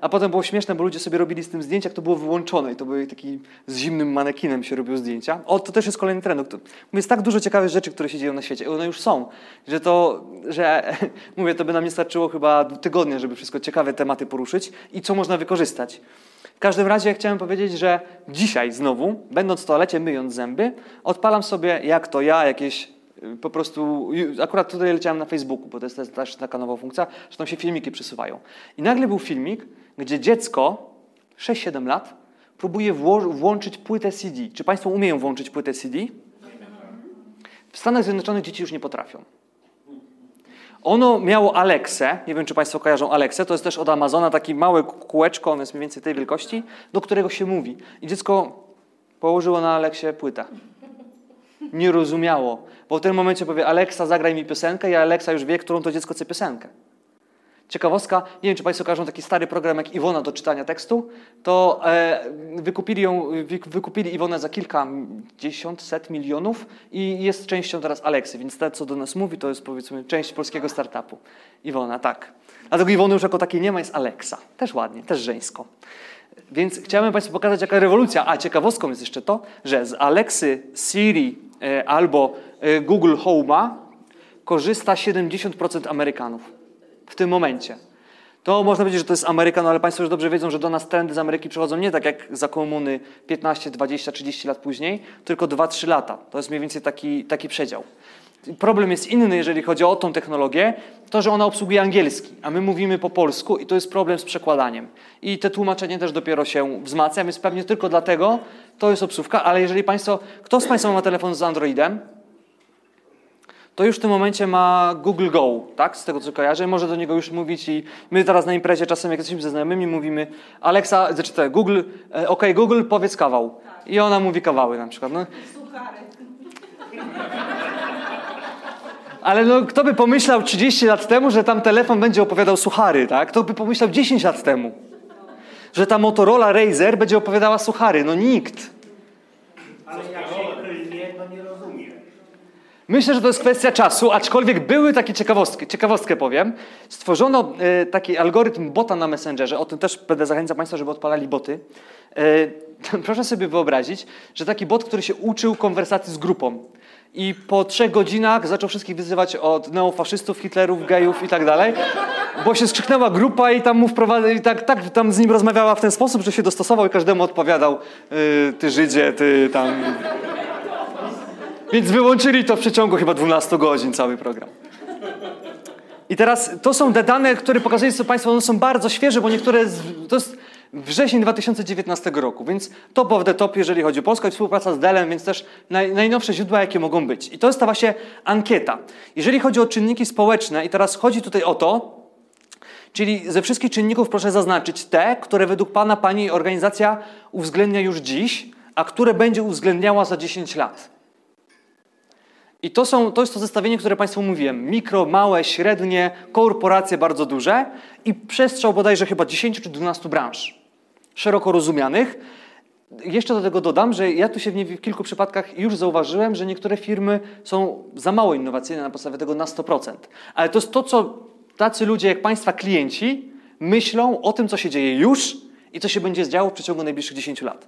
a potem było śmieszne, bo ludzie sobie robili z tym zdjęcia, jak to było wyłączone i to były taki z zimnym manekinem się robił zdjęcia. O, to też jest kolejny trend. To, jest tak dużo ciekawych rzeczy, które się dzieją na świecie. One już są, że to, że mówię, to by nam nie starczyło chyba tygodnia, żeby wszystko ciekawe tematy poruszyć i co można wykorzystać. W każdym razie chciałem powiedzieć, że dzisiaj znowu, będąc w toalecie, myjąc zęby, odpalam sobie, jak to ja, jakieś po prostu, akurat tutaj leciałem na Facebooku, bo to jest też taka nowa funkcja, że tam się filmiki przesuwają. I nagle był filmik, gdzie dziecko, 6-7 lat, próbuje włączyć płytę CD. Czy Państwo umieją włączyć płytę CD? W Stanach Zjednoczonych dzieci już nie potrafią. Ono miało Alexę, nie wiem czy Państwo kojarzą Alexę, to jest też od Amazona takie małe kółeczko, ono jest mniej więcej tej wielkości, do którego się mówi. I dziecko położyło na Aleksie płytę nie rozumiało. Bo w tym momencie powie, Alexa, zagraj mi piosenkę i Alexa już wie, którą to dziecko chce piosenkę. Ciekawostka, nie wiem, czy Państwo kojarzą taki stary program jak Iwona do czytania tekstu, to e, wykupili, ją, wykupili Iwonę za kilka dziesiąt, set milionów i jest częścią teraz Aleksy, więc to, co do nas mówi, to jest powiedzmy część polskiego startupu. Iwona, tak. Dlatego Iwony już jako takiej nie ma, jest Alexa. Też ładnie, też żeńsko. Więc chciałem Państwu pokazać, jaka rewolucja. A ciekawostką jest jeszcze to, że z Alexy, Siri albo e, Google Home'a korzysta 70% Amerykanów w tym momencie. To można powiedzieć, że to jest Ameryka, no ale Państwo już dobrze wiedzą, że do nas trendy z Ameryki przychodzą nie tak jak za komuny 15, 20, 30 lat później, tylko 2-3 lata. To jest mniej więcej taki, taki przedział. Problem jest inny, jeżeli chodzi o tą technologię, to, że ona obsługuje angielski, a my mówimy po polsku i to jest problem z przekładaniem. I te tłumaczenie też dopiero się wzmacnia, więc pewnie tylko dlatego to jest obsłówka, ale jeżeli Państwo, kto z Państwa ma telefon z Androidem, to już w tym momencie ma Google Go, tak? Z tego co kojarzę, może do niego już mówić i my teraz na imprezie czasem jak jesteśmy ze znajomymi mówimy Alexa, znaczy te Google, e, ok Google, powiedz kawał. I ona mówi kawały na przykład. No. Ale no, kto by pomyślał 30 lat temu, że tam telefon będzie opowiadał suchary, tak? Kto by pomyślał 10 lat temu, że ta Motorola Razer będzie opowiadała suchary? No nikt. Ale jak się nie, to nie rozumie. Myślę, że to jest kwestia czasu, aczkolwiek były takie ciekawostki. Ciekawostkę powiem. Stworzono y, taki algorytm bota na Messengerze. O tym też będę zachęcał Państwa, żeby odpalali boty. Y, proszę sobie wyobrazić, że taki bot, który się uczył konwersacji z grupą i po trzech godzinach zaczął wszystkich wyzywać od neofaszystów, hitlerów, gejów i tak dalej, bo się skrzyknęła grupa i tam mu wprowadza, i tak, tak tam z nim rozmawiała w ten sposób, że się dostosował i każdemu odpowiadał yy, ty Żydzie, ty tam... Więc wyłączyli to w przeciągu chyba 12 godzin cały program. I teraz to są te dane, które pokazuję Państwu, one są bardzo świeże, bo niektóre, to jest wrzesień 2019 roku, więc top of the top, jeżeli chodzi o Polskę i współpraca z Dellem, więc też naj, najnowsze źródła, jakie mogą być. I to ta właśnie ankieta. Jeżeli chodzi o czynniki społeczne, i teraz chodzi tutaj o to, czyli ze wszystkich czynników proszę zaznaczyć te, które według Pana, Pani organizacja uwzględnia już dziś, a które będzie uwzględniała za 10 lat. I to, są, to jest to zestawienie, które Państwu mówiłem. Mikro, małe, średnie, korporacje bardzo duże i przestrzał bodajże chyba 10 czy 12 branż szeroko rozumianych. Jeszcze do tego dodam, że ja tu się w, nie, w kilku przypadkach już zauważyłem, że niektóre firmy są za mało innowacyjne na podstawie tego na 100%. Ale to jest to, co tacy ludzie jak Państwa klienci myślą o tym, co się dzieje już i co się będzie działo w przeciągu najbliższych 10 lat.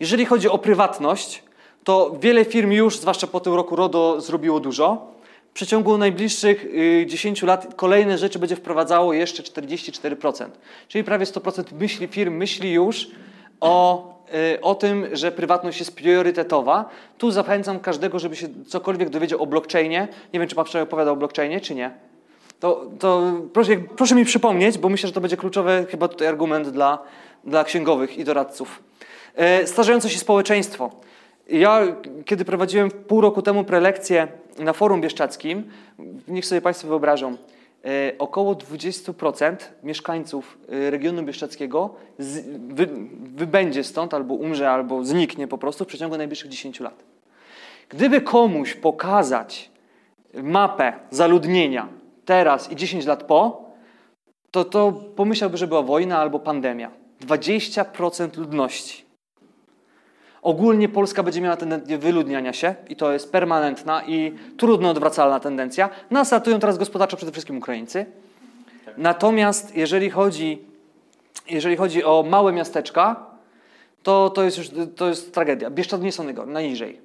Jeżeli chodzi o prywatność, to wiele firm już, zwłaszcza po tym roku RODO, zrobiło dużo. Przeciągu najbliższych 10 lat kolejne rzeczy będzie wprowadzało jeszcze 44%. Czyli prawie 100% myśli firm myśli już o, y, o tym, że prywatność jest priorytetowa. Tu zachęcam każdego, żeby się cokolwiek dowiedział o blockchainie. Nie wiem, czy pan wczoraj opowiadał o blockchainie, czy nie. To, to proszę, proszę mi przypomnieć, bo myślę, że to będzie kluczowy chyba tutaj argument dla, dla księgowych i doradców. E, starzejące się społeczeństwo. Ja, kiedy prowadziłem pół roku temu prelekcję na forum bieszczackim, niech sobie Państwo wyobrażą, e, około 20% mieszkańców e, regionu bieszczackiego z, wy, wybędzie stąd, albo umrze, albo zniknie po prostu w przeciągu najbliższych 10 lat. Gdyby komuś pokazać mapę zaludnienia teraz i 10 lat po, to, to pomyślałby, że była wojna albo pandemia. 20% ludności. Ogólnie Polska będzie miała tendencję wyludniania się i to jest permanentna i trudno odwracalna tendencja. Nas ratują teraz gospodarczo przede wszystkim Ukraińcy. Natomiast jeżeli chodzi, jeżeli chodzi o małe miasteczka, to, to jest już to jest tragedia. Bieszczad nie są najniżej.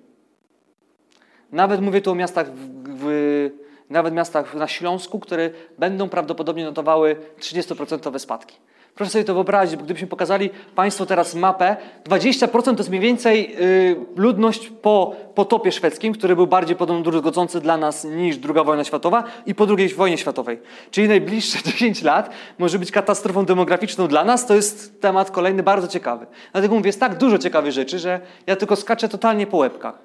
Nawet mówię tu o miastach w, w, nawet miastach na Śląsku, które będą prawdopodobnie notowały 30% spadki. Proszę sobie to wyobrazić, bo gdybyśmy pokazali Państwu teraz mapę, 20% to jest mniej więcej y, ludność po potopie szwedzkim, który był bardziej podobno druzgodzący dla nas niż II wojna światowa i po II wojnie światowej. Czyli najbliższe 10 lat może być katastrofą demograficzną dla nas. To jest temat kolejny bardzo ciekawy. Dlatego mówię, jest tak dużo ciekawych rzeczy, że ja tylko skaczę totalnie po łebkach.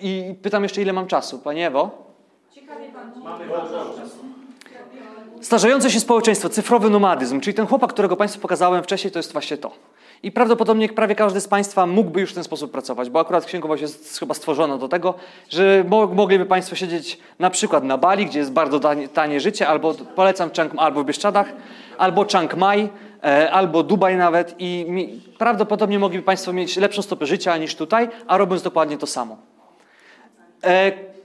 I pytam jeszcze, ile mam czasu. Panie Ewo? Ciekawie pan Mamy bardzo czasu. Starzejące się społeczeństwo, cyfrowy nomadyzm, czyli ten chłopak, którego Państwu pokazałem wcześniej, to jest właśnie to. I prawdopodobnie prawie każdy z Państwa mógłby już w ten sposób pracować, bo akurat księgowość jest chyba stworzona do tego, że mogliby Państwo siedzieć na przykład na Bali, gdzie jest bardzo tanie, życie, albo polecam Chiang, albo w Bieszczadach, albo Chiang Mai, e, albo Dubaj nawet i prawdopodobnie mogliby Państwo mieć lepszą stopę życia niż tutaj, a robiąc dokładnie to samo.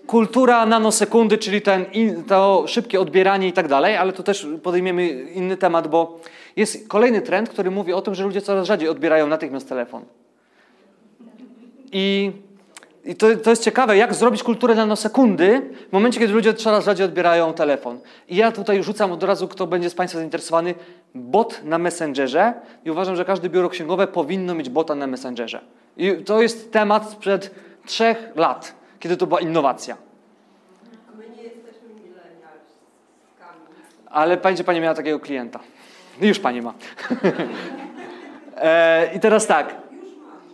Kultura nanosekundy, czyli ten, to szybkie odbieranie i tak dalej, ale to też podejmiemy inny temat, bo jest kolejny trend, który mówi o tym, że ludzie coraz rzadziej odbierają natychmiast telefon. I, i to, to jest ciekawe, jak zrobić kulturę nanosekundy w momencie, kiedy ludzie coraz rzadziej odbierają telefon. I ja tutaj rzucam od razu, kto będzie z Państwa zainteresowany, bot na Messengerze i uważam, że każde biuro księgowe powinno mieć bota na Messengerze. I to jest temat sprzed trzech lat kiedy to była innowacja. My nie jesteśmy milenialskami. Ale będzie Pani miała takiego klienta. Już Pani ma. e, I teraz tak.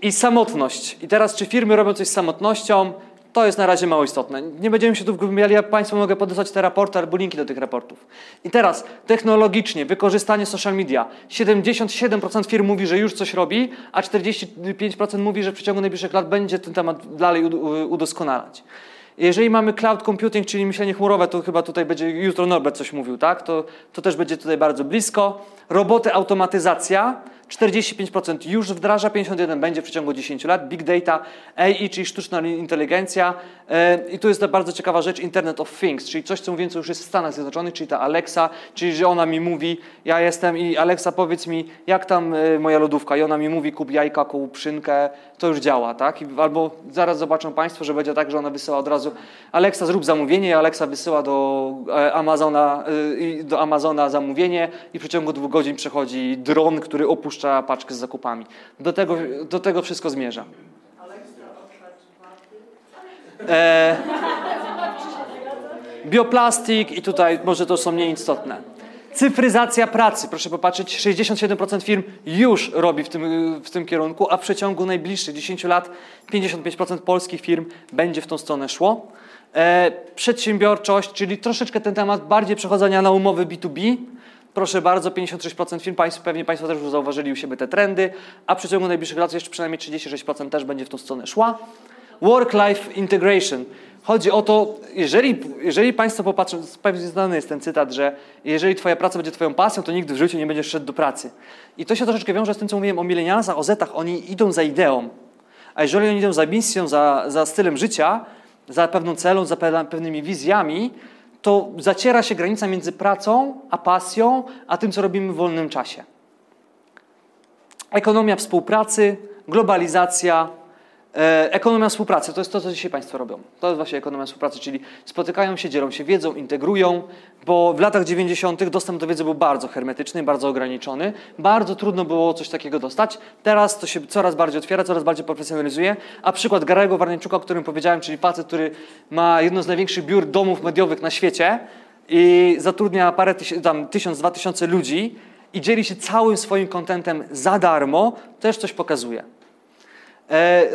I samotność. I teraz, czy firmy robią coś z samotnością? To jest na razie mało istotne. Nie będziemy się tu wgłębiali, ja Państwu mogę podesłać te raporty albo linki do tych raportów. I teraz, technologicznie, wykorzystanie social media. 77% firm mówi, że już coś robi, a 45% mówi, że w przeciągu najbliższych lat będzie ten temat dalej udoskonalać. Jeżeli mamy cloud computing, czyli myślenie chmurowe, to chyba tutaj będzie, jutro Norbert coś mówił, tak? To, to też będzie tutaj bardzo blisko. Roboty, automatyzacja, 45% już wdraża, 51% będzie w przeciągu 10 lat. Big data, AI, czyli sztuczna inteligencja. E, I tu jest ta bardzo ciekawa rzecz, Internet of Things, czyli coś, co mówiąc już jest w Stanach Zjednoczonych, czyli ta Alexa, czyli że ona mi mówi, ja jestem i Alexa powiedz mi, jak tam e, moja lodówka i ona mi mówi, kup jajka, kup szynkę, to już działa, tak? Albo zaraz zobaczą Państwo, że będzie tak, że ona wysyła od razu Alexa zrób zamówienie Alexa wysyła do e, Amazona, do Amazona zamówienie i w przeciągu dwóch godzin przechodzi dron, który opuszcza paczkę z zakupami. Do tego, do tego wszystko zmierza. E, bioplastik i tutaj może to są mniej istotne. Cyfryzacja pracy. Proszę popatrzeć, 67% firm już robi w tym, w tym kierunku, a w przeciągu najbliższych 10 lat 55% polskich firm będzie w tą stronę szło. E, przedsiębiorczość, czyli troszeczkę ten temat bardziej przechodzenia na umowy B2B, Proszę bardzo, 56% firm, państw, pewnie Państwo też już zauważyli u siebie te trendy, a w przeciągu najbliższych lat jeszcze przynajmniej 36% też będzie w tą stronę szła. Work-life integration. Chodzi o to, jeżeli, jeżeli Państwo popatrzą, pewnie znany jest ten cytat, że jeżeli Twoja praca będzie Twoją pasją, to nigdy w życiu nie będziesz szedł do pracy. I to się troszeczkę wiąże z tym, co mówiłem o milenialsach, o zetach. Oni idą za ideą. A jeżeli oni idą za misją, za, za stylem życia, za pewną celą, za pewnymi wizjami, to zaciera się granica między pracą a pasją, a tym, co robimy w wolnym czasie. Ekonomia współpracy, globalizacja, ekonomia współpracy to jest to, co dzisiaj Państwo robią. To jest właśnie ekonomia współpracy, czyli spotykają się, dzielą się wiedzą, integrują, bo w latach 90. dostęp do wiedzy był bardzo hermetyczny, bardzo ograniczony. Bardzo trudno było coś takiego dostać. Teraz to się coraz bardziej otwiera, coraz bardziej profesjonalizuje. A przykład Garego Warnięczuka, o którym powiedziałem, czyli facet, który ma jedno z największych biur domów mediowych na świecie i zatrudnia parę tysięcy, tam tysiąc, dwa tysiące ludzi i dzieli się całym swoim kontentem za darmo, też coś pokazuje. E,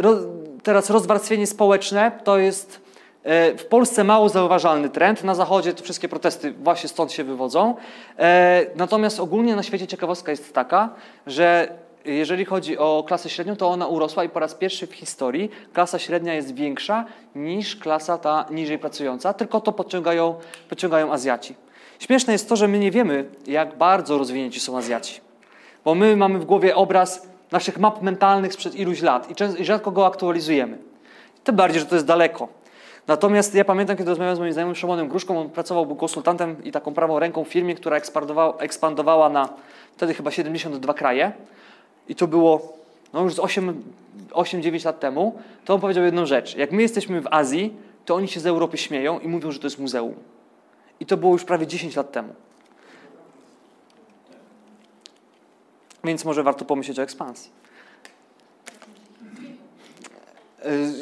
teraz rozwarstwienie społeczne to jest e, w Polsce mało zauważalny trend. Na zachodzie te wszystkie protesty właśnie stąd się wywodzą. E, natomiast ogólnie na świecie ciekawostka jest taka, że jeżeli chodzi o klasę średnią, to ona urosła i po raz pierwszy w historii klasa średnia jest większa niż klasa ta niżej pracująca, tylko to podciągają, podciągają Azjaci. Śmieszne jest to, że my nie wiemy, jak bardzo rozwinięci są Azjaci. Bo my mamy w głowie obraz naszych map mentalnych sprzed iluś lat i, rzadko go aktualizujemy. Tym bardziej, że to jest daleko. Natomiast ja pamiętam, kiedy rozmawiałem z moim znajomym Szymonem Gruszką, on pracował, był konsultantem i taką prawą ręką w firmie, która ekspandowała, ekspandowała na wtedy chyba 72 kraje. I to było no już z 8-9 lat temu. To on powiedział jedną rzecz. Jak my jesteśmy w Azji, to oni się z Europy śmieją i mówią, że to jest muzeum. I to było już prawie 10 lat temu. Więc może warto pomyśleć o ekspansji.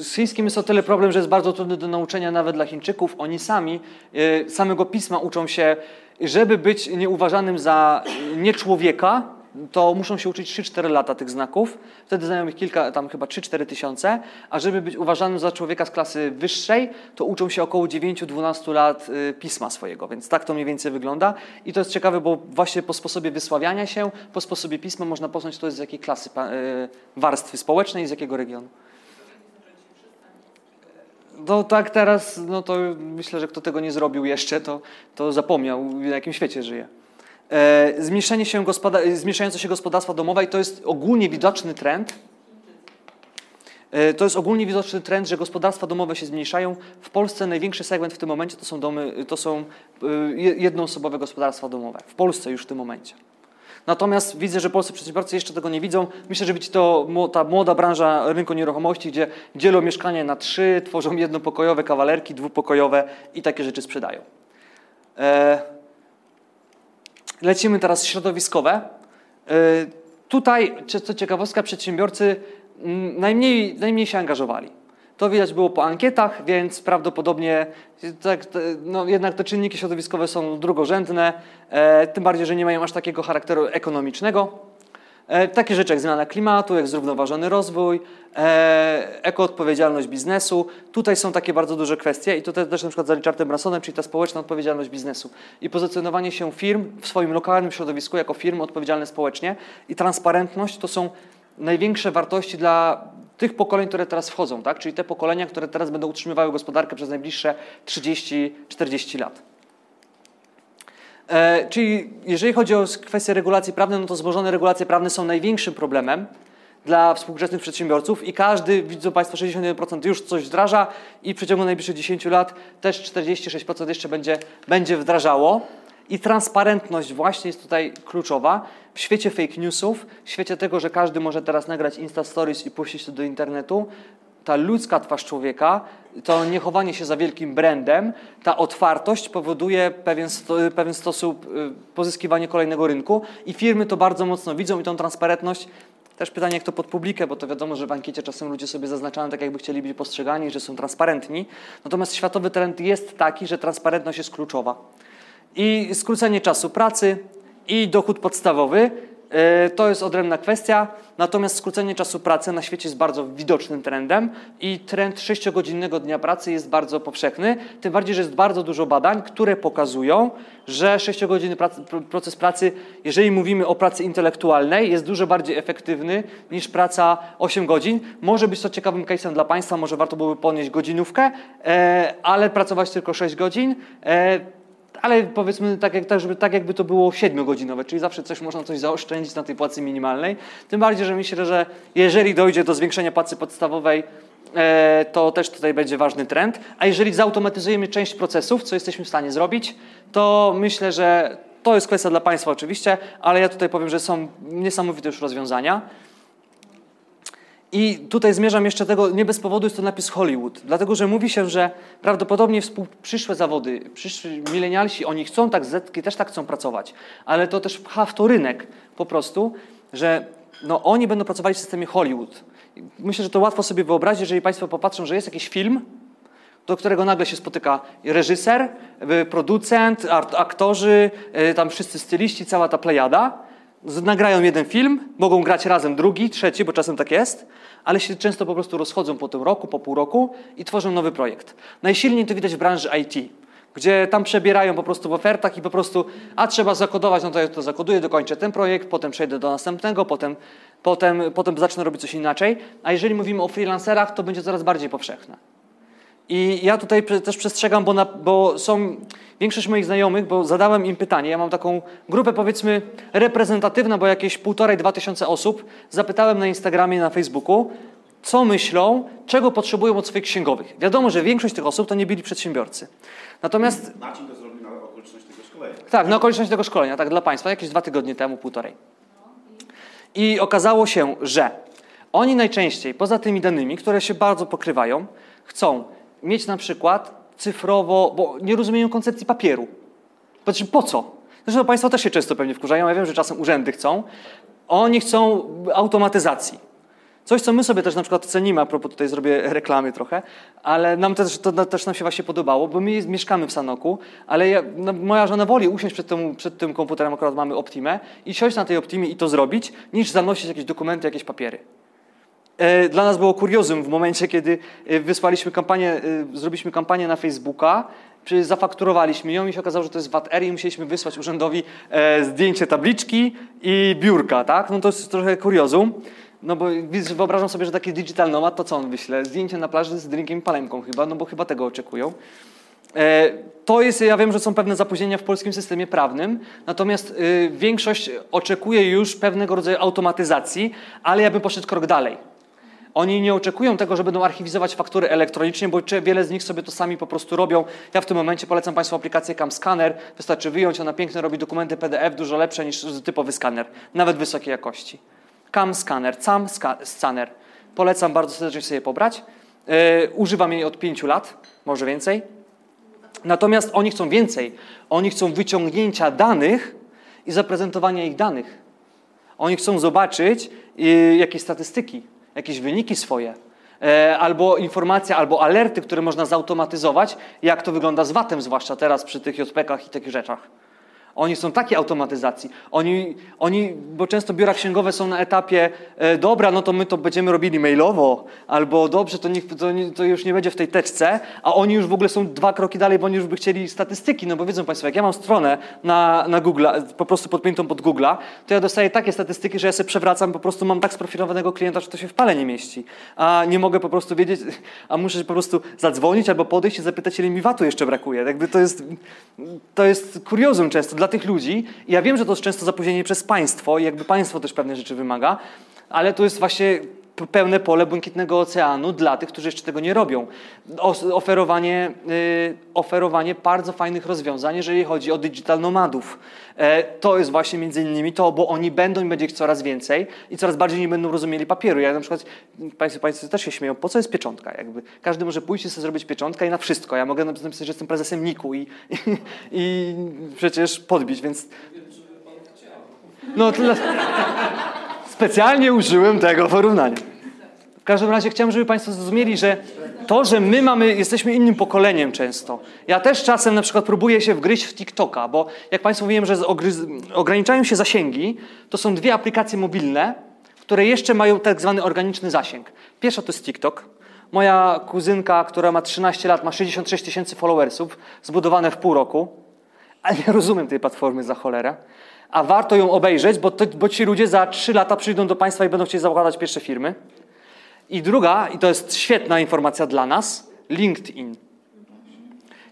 Z chińskim jest o tyle problem, że jest bardzo trudny do nauczenia nawet dla Chińczyków. Oni sami e, samego pisma uczą się, żeby być nieuważanym za nieczłowieka, to muszą się uczyć 3-4 lata tych znaków. Wtedy znają ich kilka, tam chyba 3-4 tysiące. A żeby być uważanym za człowieka z klasy wyższej, to uczą się około 9-12 lat y, pisma swojego. Więc tak to mniej więcej wygląda. I to jest ciekawe, bo właśnie po sposobie wysławiania się, po sposobie pisma można poznać, to jest z jakiej klasy y, warstwy społecznej z jakiego regionu. No tak teraz, no to myślę, że kto tego nie zrobił jeszcze, to, to zapomniał, w jakim świecie żyje. E, zmniejszenie się gospoda- zmniejszające się gospodarstwa domowe i to jest ogólnie widoczny trend. E, to jest ogólnie widoczny trend, że gospodarstwa domowe się zmniejszają. W Polsce największy segment w tym momencie to są, domy, to są e, jednoosobowe gospodarstwa domowe. W Polsce już w tym momencie. Natomiast widzę, że polscy przedsiębiorcy jeszcze tego nie widzą. Myślę, że widzi to ta młoda branża rynku nieruchomości, gdzie dzielą mieszkania na trzy, tworzą jednopokojowe kawalerki, dwupokojowe i takie rzeczy sprzedają. Lecimy teraz środowiskowe. Y, tutaj, co ciekawostka, przedsiębiorcy najmniej, najmniej się angażowali. To widać było po ankietach, więc prawdopodobnie tak, no, jednak te czynniki środowiskowe są drugorzędne, e, tym bardziej, że nie mają aż takiego charakteru ekonomicznego. E, takie rzeczy jak zmiana klimatu, jak zrównoważony rozwój, e, ekoodpowiedzialność biznesu. Tutaj są takie bardzo duże kwestie i tutaj też na przykład za Richardem Bransonem, czyli ta społeczna odpowiedzialność biznesu i pozycjonowanie się firm w swoim lokalnym środowisku jako firmy odpowiedzialne społecznie i transparentność to są największe wartości dla tych pokoleń, które teraz wchodzą, tak? czyli te pokolenia, które teraz będą utrzymywały gospodarkę przez najbliższe 30-40 lat. E, czyli jeżeli chodzi o kwestie regulacji prawnej, no to złożone regulacje prawne są największym problemem dla współczesnych przedsiębiorców i każdy, widzą Państwo, 61% już coś wdraża i w przeciągu najbliższych 10 lat też 46% jeszcze będzie, będzie wdrażało. I transparentność właśnie jest tutaj kluczowa. W świecie fake newsów, w świecie tego, że każdy może teraz nagrać Insta Stories i puścić to do internetu, ta ludzka twarz człowieka, to niechowanie się za wielkim brandem, ta otwartość powoduje pewien, sto, pewien sposób y, pozyskiwanie kolejnego rynku i firmy to bardzo mocno widzą i tą transparentność też pytanie, jak to pod publikę, bo to wiadomo, że w ankiecie czasem ludzie sobie zaznaczają tak, jakby chcieli być postrzegani, że są transparentni. Natomiast światowy trend jest taki, że transparentność jest kluczowa. I skrócenie czasu pracy, i dochód podstawowy, To jest odrębna kwestia, natomiast skrócenie czasu pracy na świecie jest bardzo widocznym trendem i trend 6-godzinnego dnia pracy jest bardzo powszechny, tym bardziej, że jest bardzo dużo badań, które pokazują, że 6-godzinny pracy, pr- proces pracy, jeżeli mówimy o pracy intelektualnej, jest dużo bardziej efektywny niż praca 8 godzin. Może być to ciekawym case'em dla Państwa, może warto byłoby podnieść godzinówkę, e, ale pracować tylko 6 godzin. Ale powiedzmy tak, jak, tak, żeby, tak jakby to było 7-godzinowe, czyli zawsze coś można coś zaoszczędzić na tej płacy minimalnej. Tym bardziej, że myślę, że jeżeli dojdzie do zwiększenia płacy podstawowej, e, to też tutaj będzie ważny trend. A jeżeli zautomatyzujemy część procesów, co jesteśmy w stanie zrobić, to myślę, że to jest kwestia dla Państwa oczywiście, ale ja tutaj powiem, że są niesamowite już rozwiązania. I tutaj zmierzam jeszcze tego, nie bez powodu jest to napis Hollywood, dlatego że mówi się, że prawdopodobnie przyszłe zawody, przyszli milenialsi, oni chcą tak, zetki też tak chcą pracować, ale to też pcha w to rynek po prostu, że no, oni będą pracowali w systemie Hollywood. Myślę, że to łatwo sobie wyobrazić, jeżeli Państwo popatrzą, że jest jakiś film, do którego nagle się spotyka reżyser, y, producent, aktorzy, y, tam wszyscy styliści, cała ta plejada. Nagrają jeden film, mogą grać razem drugi, trzeci, bo czasem tak jest, ale się często po prostu rozchodzą po tym roku, po pół roku i tworzą nowy projekt. Najsilniej to widać w branży IT, gdzie tam przebierają po prostu w ofertach i po prostu, a trzeba zakodować, no to ja to zakoduję, dokończę ten projekt, potem przejdę do następnego, potem, potem, potem zacznę robić coś inaczej. A jeżeli mówimy o freelancerach, to będzie coraz bardziej powszechne. I ja tutaj też przestrzegam, bo, na, bo są większość moich znajomych, bo zadałem im pytanie. Ja mam taką grupę powiedzmy reprezentatywną, bo jakieś półtorej, dwa tysiące osób. Zapytałem na Instagramie, na Facebooku, co myślą, czego potrzebują od swoich księgowych. Wiadomo, że większość tych osób to nie byli przedsiębiorcy. Natomiast Marcin to zrobił na okoliczność tego szkolenia. tak, na okoliczność tego szkolenia, tak, dla Państwa, jakieś dwa tygodnie temu, półtorej. I okazało się, że oni najczęściej, poza tymi danymi, które się bardzo pokrywają, chcą mieć na przykład cyfrowo, bo nie rozumieją koncepcji papieru. Znaczy, po co? Zresztą Państwo też się często pewnie wkurzają, ja wiem, że czasem urzędy chcą. Oni chcą automatyzacji. Coś, co my sobie też na przykład cenimy, a propos tutaj zrobię reklamy trochę, ale nam też, to na- też nam się właśnie podobało, bo my mieszkamy w Sanoku, ale ja, no, moja żona woli usiąść przed tym, przed tym komputerem, akurat mamy Optimę, i siąść na tej Optimie i to zrobić, niż zanosić jakieś dokumenty, jakieś papiery. E, Dla nas było kuriozum w momencie, kiedy e, wysłaliśmy kampanię, e, zrobiliśmy kampanię na Facebooka, zafakturowaliśmy ją i się okazało, że to jest VAT-R i musieliśmy wysłać urzędowi zdjęcie tabliczki i biurka, tak? No to jest trochę kuriozum. No bo wyobrażam sobie, że taki digital nomad, to co on wyśle? Zdjęcie na plaży z drinkiem i palemką chyba, no bo chyba tego oczekują. To jest, ja wiem, że są pewne zapóźnienia w polskim systemie prawnym, natomiast większość oczekuje już pewnego rodzaju automatyzacji, ale ja bym poszedł krok dalej. Oni nie oczekują tego, że będą archiwizować faktury elektronicznie, bo wiele z nich sobie to sami po prostu robią. Ja w tym momencie polecam Państwu aplikację CamScanner. Wystarczy wyjąć, ona pięknie robi dokumenty PDF, dużo lepsze niż typowy skaner, nawet wysokiej jakości. CamScanner, CamScanner. Polecam bardzo serdecznie sobie pobrać. E, używam jej od pięciu lat, może więcej. Natomiast oni chcą więcej. Oni chcą wyciągnięcia danych i zaprezentowania ich danych. Oni chcą zobaczyć y, jakieś statystyki, jakieś wyniki swoje, e, albo informacje, albo alerty, które można zautomatyzować, jak to wygląda z VAT-em, zwłaszcza teraz przy tych JPK-ach i takich rzeczach. Oni są takiej automatyzacji. Oni, oni, bo często biura księgowe są na etapie, e, dobra, no to my to będziemy robili mailowo, albo dobrze, to, to, to już nie będzie w tej teczce, a oni już w ogóle są dwa kroki dalej, bo oni już by chcieli statystyki, no bo wiedzą Państwo, jak ja mam stronę na, na Google, po prostu podpiętą pod Google'a, to ja dostaję takie statystyki, że ja sobie przewracam, po prostu mam tak sprofilowanego klienta, że to się w pale nie mieści. A nie mogę po prostu wiedzieć, a muszę po prostu zadzwonić albo podejść i zapytać, ile mi VAT-u jeszcze brakuje. Jakby to jest, to jest kuriozum często dla tych ludzi. I ja wiem, że to jest często zapóźnienie przez państwo i jakby państwo też pewne rzeczy wymaga, ale to jest właśnie pełne pole błękitnego oceanu dla tych, którzy jeszcze tego nie robią. Oferowanie, y, oferowanie bardzo fajnych rozwiązań, jeżeli chodzi o digital nomadów. E, to jest właśnie między innymi to, bo oni będą i będzie ich coraz więcej i coraz bardziej nie będą rozumieli papieru. Ja na przykład, państwo, państwo też się śmieją, po co jest pieczątka? Jakby każdy może pójść i sobie zrobić pieczątkę i na wszystko. Ja mogę napisać, że jestem prezesem NIK-u i, i, i przecież podbić, więc... No, tyle... Specjalnie użyłem tego porównania. W każdym razie chciałem, żeby Państwo zrozumieli, że to, że my mamy, jesteśmy innym pokoleniem często. Ja też czasem na przykład próbuję się wgryźć w TikToka, bo jak Państwu mówiłem, że ograniczają się zasięgi, to są dwie aplikacje mobilne, które jeszcze mają tak zwany organiczny zasięg. Pierwsza to jest TikTok. Moja kuzynka, która ma 13 lat, ma 66 tysięcy followersów, zbudowane w pół roku. Ale nie rozumiem tej platformy za cholerę. A warto ją obejrzeć, bo, bo ci ludzie za 3 lata przyjdą do Państwa i będą chcieli zakładać pierwsze firmy. I druga, i to jest świetna informacja dla nas, LinkedIn.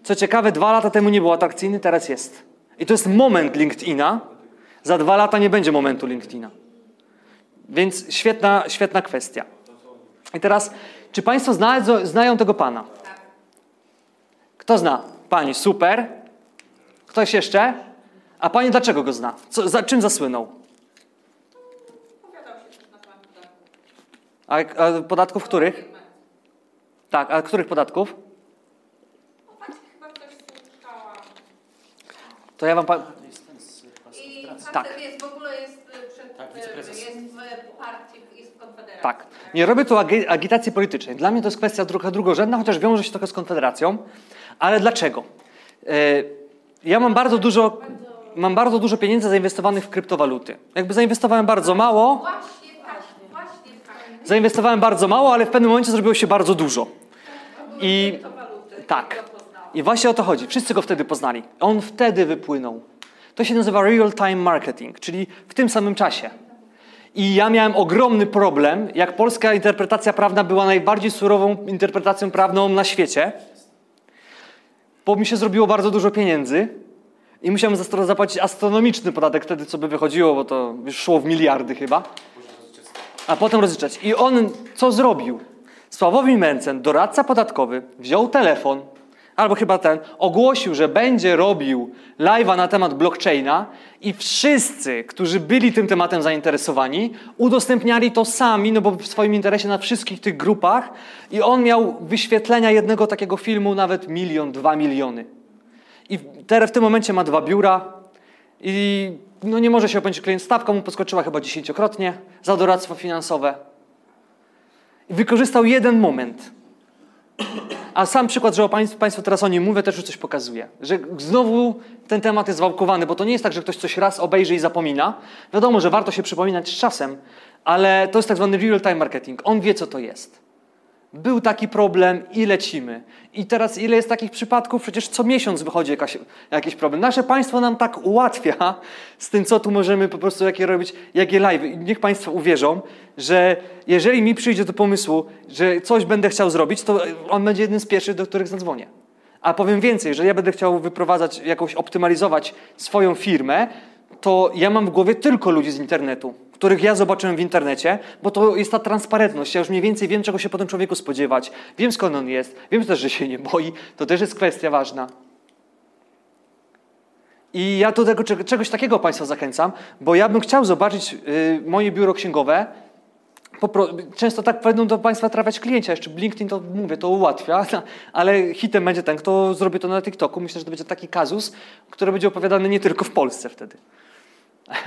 Co ciekawe, dwa lata temu nie był atrakcyjny, teraz jest. I to jest moment LinkedIna. Za dwa lata nie będzie momentu LinkedIna. Więc świetna, świetna kwestia. I teraz, czy Państwo zna, znają tego pana? Kto zna? Pani, super. Ktoś jeszcze? A Pani dlaczego go zna? Co, za czym zasłynął? Opowiadał się też na temat podatków. A, a podatków których? Tak, a których podatków? Chyba ktoś słyszała. To ja wam. Pa... I Tak. jest w ogóle jest y, przed, Tak, y, jest w partii, jest w Konfederacji. Tak. Nie robię tu agi- agitacji politycznej. Dla mnie to jest kwestia trochę drugorzędna, chociaż wiąże się trochę z Konfederacją. Ale dlaczego? E, Ja mam bardzo dużo, mam bardzo dużo pieniędzy zainwestowanych w kryptowaluty. Jakby zainwestowałem bardzo mało, Właśnie. Zainwestowałem bardzo mało, ale w pewnym momencie zrobiło się bardzo dużo. I tak. I właśnie o to chodzi. Wszyscy go wtedy poznali. On wtedy wypłynął. To się nazywa real-time marketing, czyli w tym samym czasie. I ja miałem ogromny problem, jak polska interpretacja prawna była najbardziej surową interpretacją prawną na świecie, bo mi się zrobiło bardzo dużo pieniędzy i musiałem za- zapłacić astronomiczny podatek wtedy, co by wychodziło, bo to szło w miliardy chyba. A potem rozliczać. I on co zrobił? Sławomir Mencen, doradca podatkowy, wziął telefon, albo chyba ten, ogłosił, że będzie robił live'a na temat blockchaina i wszyscy, którzy byli tym tematem zainteresowani, udostępniali to sami, no bo w swoim interesie na wszystkich tych grupach i on miał wyświetlenia jednego takiego filmu nawet milion, dwa miliony. I teraz w tym momencie ma dwa biura i no nie może się opędzić klient. Stawka mu podskoczyła chyba dziesięciokrotnie za doradztwo finansowe. I wykorzystał jeden moment. A sam przykład, że o państwu, państwu teraz o nim mówię, też już coś pokazuje. Że znowu ten temat jest wałkowany, bo to nie jest tak, że ktoś coś raz obejrzy i zapomina. Wiadomo, że warto się przypominać z czasem, ale to jest tak zwany real-time marketing. On wie, co to jest. Był taki problem i lecimy. I teraz ile jest takich przypadków? Przecież co miesiąc wychodzi jakaś, jakiś problem. Nasze państwo nam tak ułatwia z tym, co tu możemy po prostu jakie robić, jakie live. I niech państwo uwierzą, że jeżeli mi przyjdzie do pomysłu, że coś będę chciał zrobić, to on będzie jednym z pierwszych, do których zadzwonię. A powiem więcej, że ja będę chciał wyprowadzać, jakąś optymalizować swoją firmę, to ja mam w głowie tylko ludzi z internetu, których ja zobaczyłem w internecie, bo to jest ta transparentność. Ja już mniej więcej wiem, czego się po tym człowieku spodziewać. Wiem, skąd on jest. Wiem też, że się nie boi. To też jest kwestia ważna. I ja do tego, czeg- czegoś takiego Państwa zachęcam, bo ja bym chciał zobaczyć y, moje biuro księgowe. Często tak będą do Państwa trafiać klienci, jeszcze LinkedIn to mówię, to ułatwia, ale hitem będzie ten, kto zrobi to na TikToku. Myślę, że to będzie taki kazus, który będzie opowiadany nie tylko w Polsce wtedy.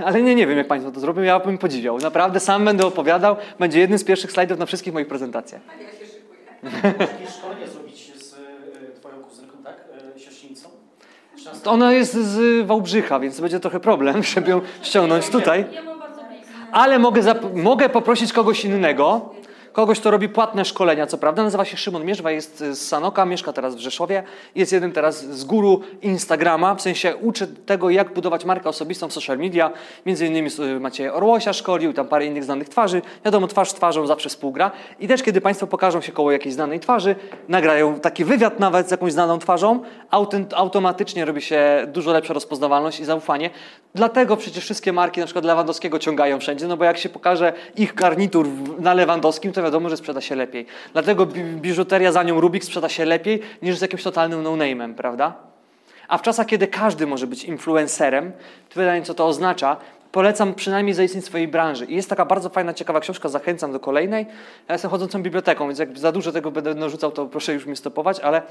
Ale nie, nie wiem, jak Państwo to zrobią, ja bym podziwiał. Naprawdę sam będę opowiadał, będzie jednym z pierwszych slajdów na wszystkich moich prezentacjach. Tak, ja się szykuję. Jakieś szkolenie zrobić z e, twoją kuzynką, tak? E, siostrzenicą? To Ona jest z Wałbrzycha, więc będzie trochę problem, żeby ją ściągnąć tutaj. Ale mogę, mogę poprosić kogoś innego, kogoś, kto robi płatne szkolenia, co prawda. Nazywa się Szymon Mierzwa, jest z Sanoka, mieszka teraz w Rzeszowie. Jest jednym teraz z guru Instagrama, w sensie uczy tego, jak budować markę osobistą w social media. Między innymi Macieja Orłosia szkolił, tam parę innych znanych twarzy. Wiadomo, twarz z twarzą zawsze współgra. I też, kiedy Państwo pokażą się koło jakiejś znanej twarzy, nagrają taki wywiad nawet z jakąś znaną twarzą, automatycznie robi się dużo lepsza rozpoznawalność i zaufanie. Dlatego przecież wszystkie marki, na przykład Lewandowskiego, ciągają wszędzie, no bo jak się pokaże ich garnitur na Lewandowskim, to wiadomo, że sprzeda się lepiej. Dlatego bi- biżuteria za nią Rubik sprzeda się lepiej niż z jakimś totalnym no-name'em, prawda? A w czasach, kiedy każdy może być influencerem, pytanie, co to oznacza, polecam przynajmniej zaistnieć swojej branży. I jest taka bardzo fajna, ciekawa książka, zachęcam do kolejnej. Ja jestem chodzącą biblioteką, więc jak za dużo tego będę narzucał, to proszę już mnie stopować, ale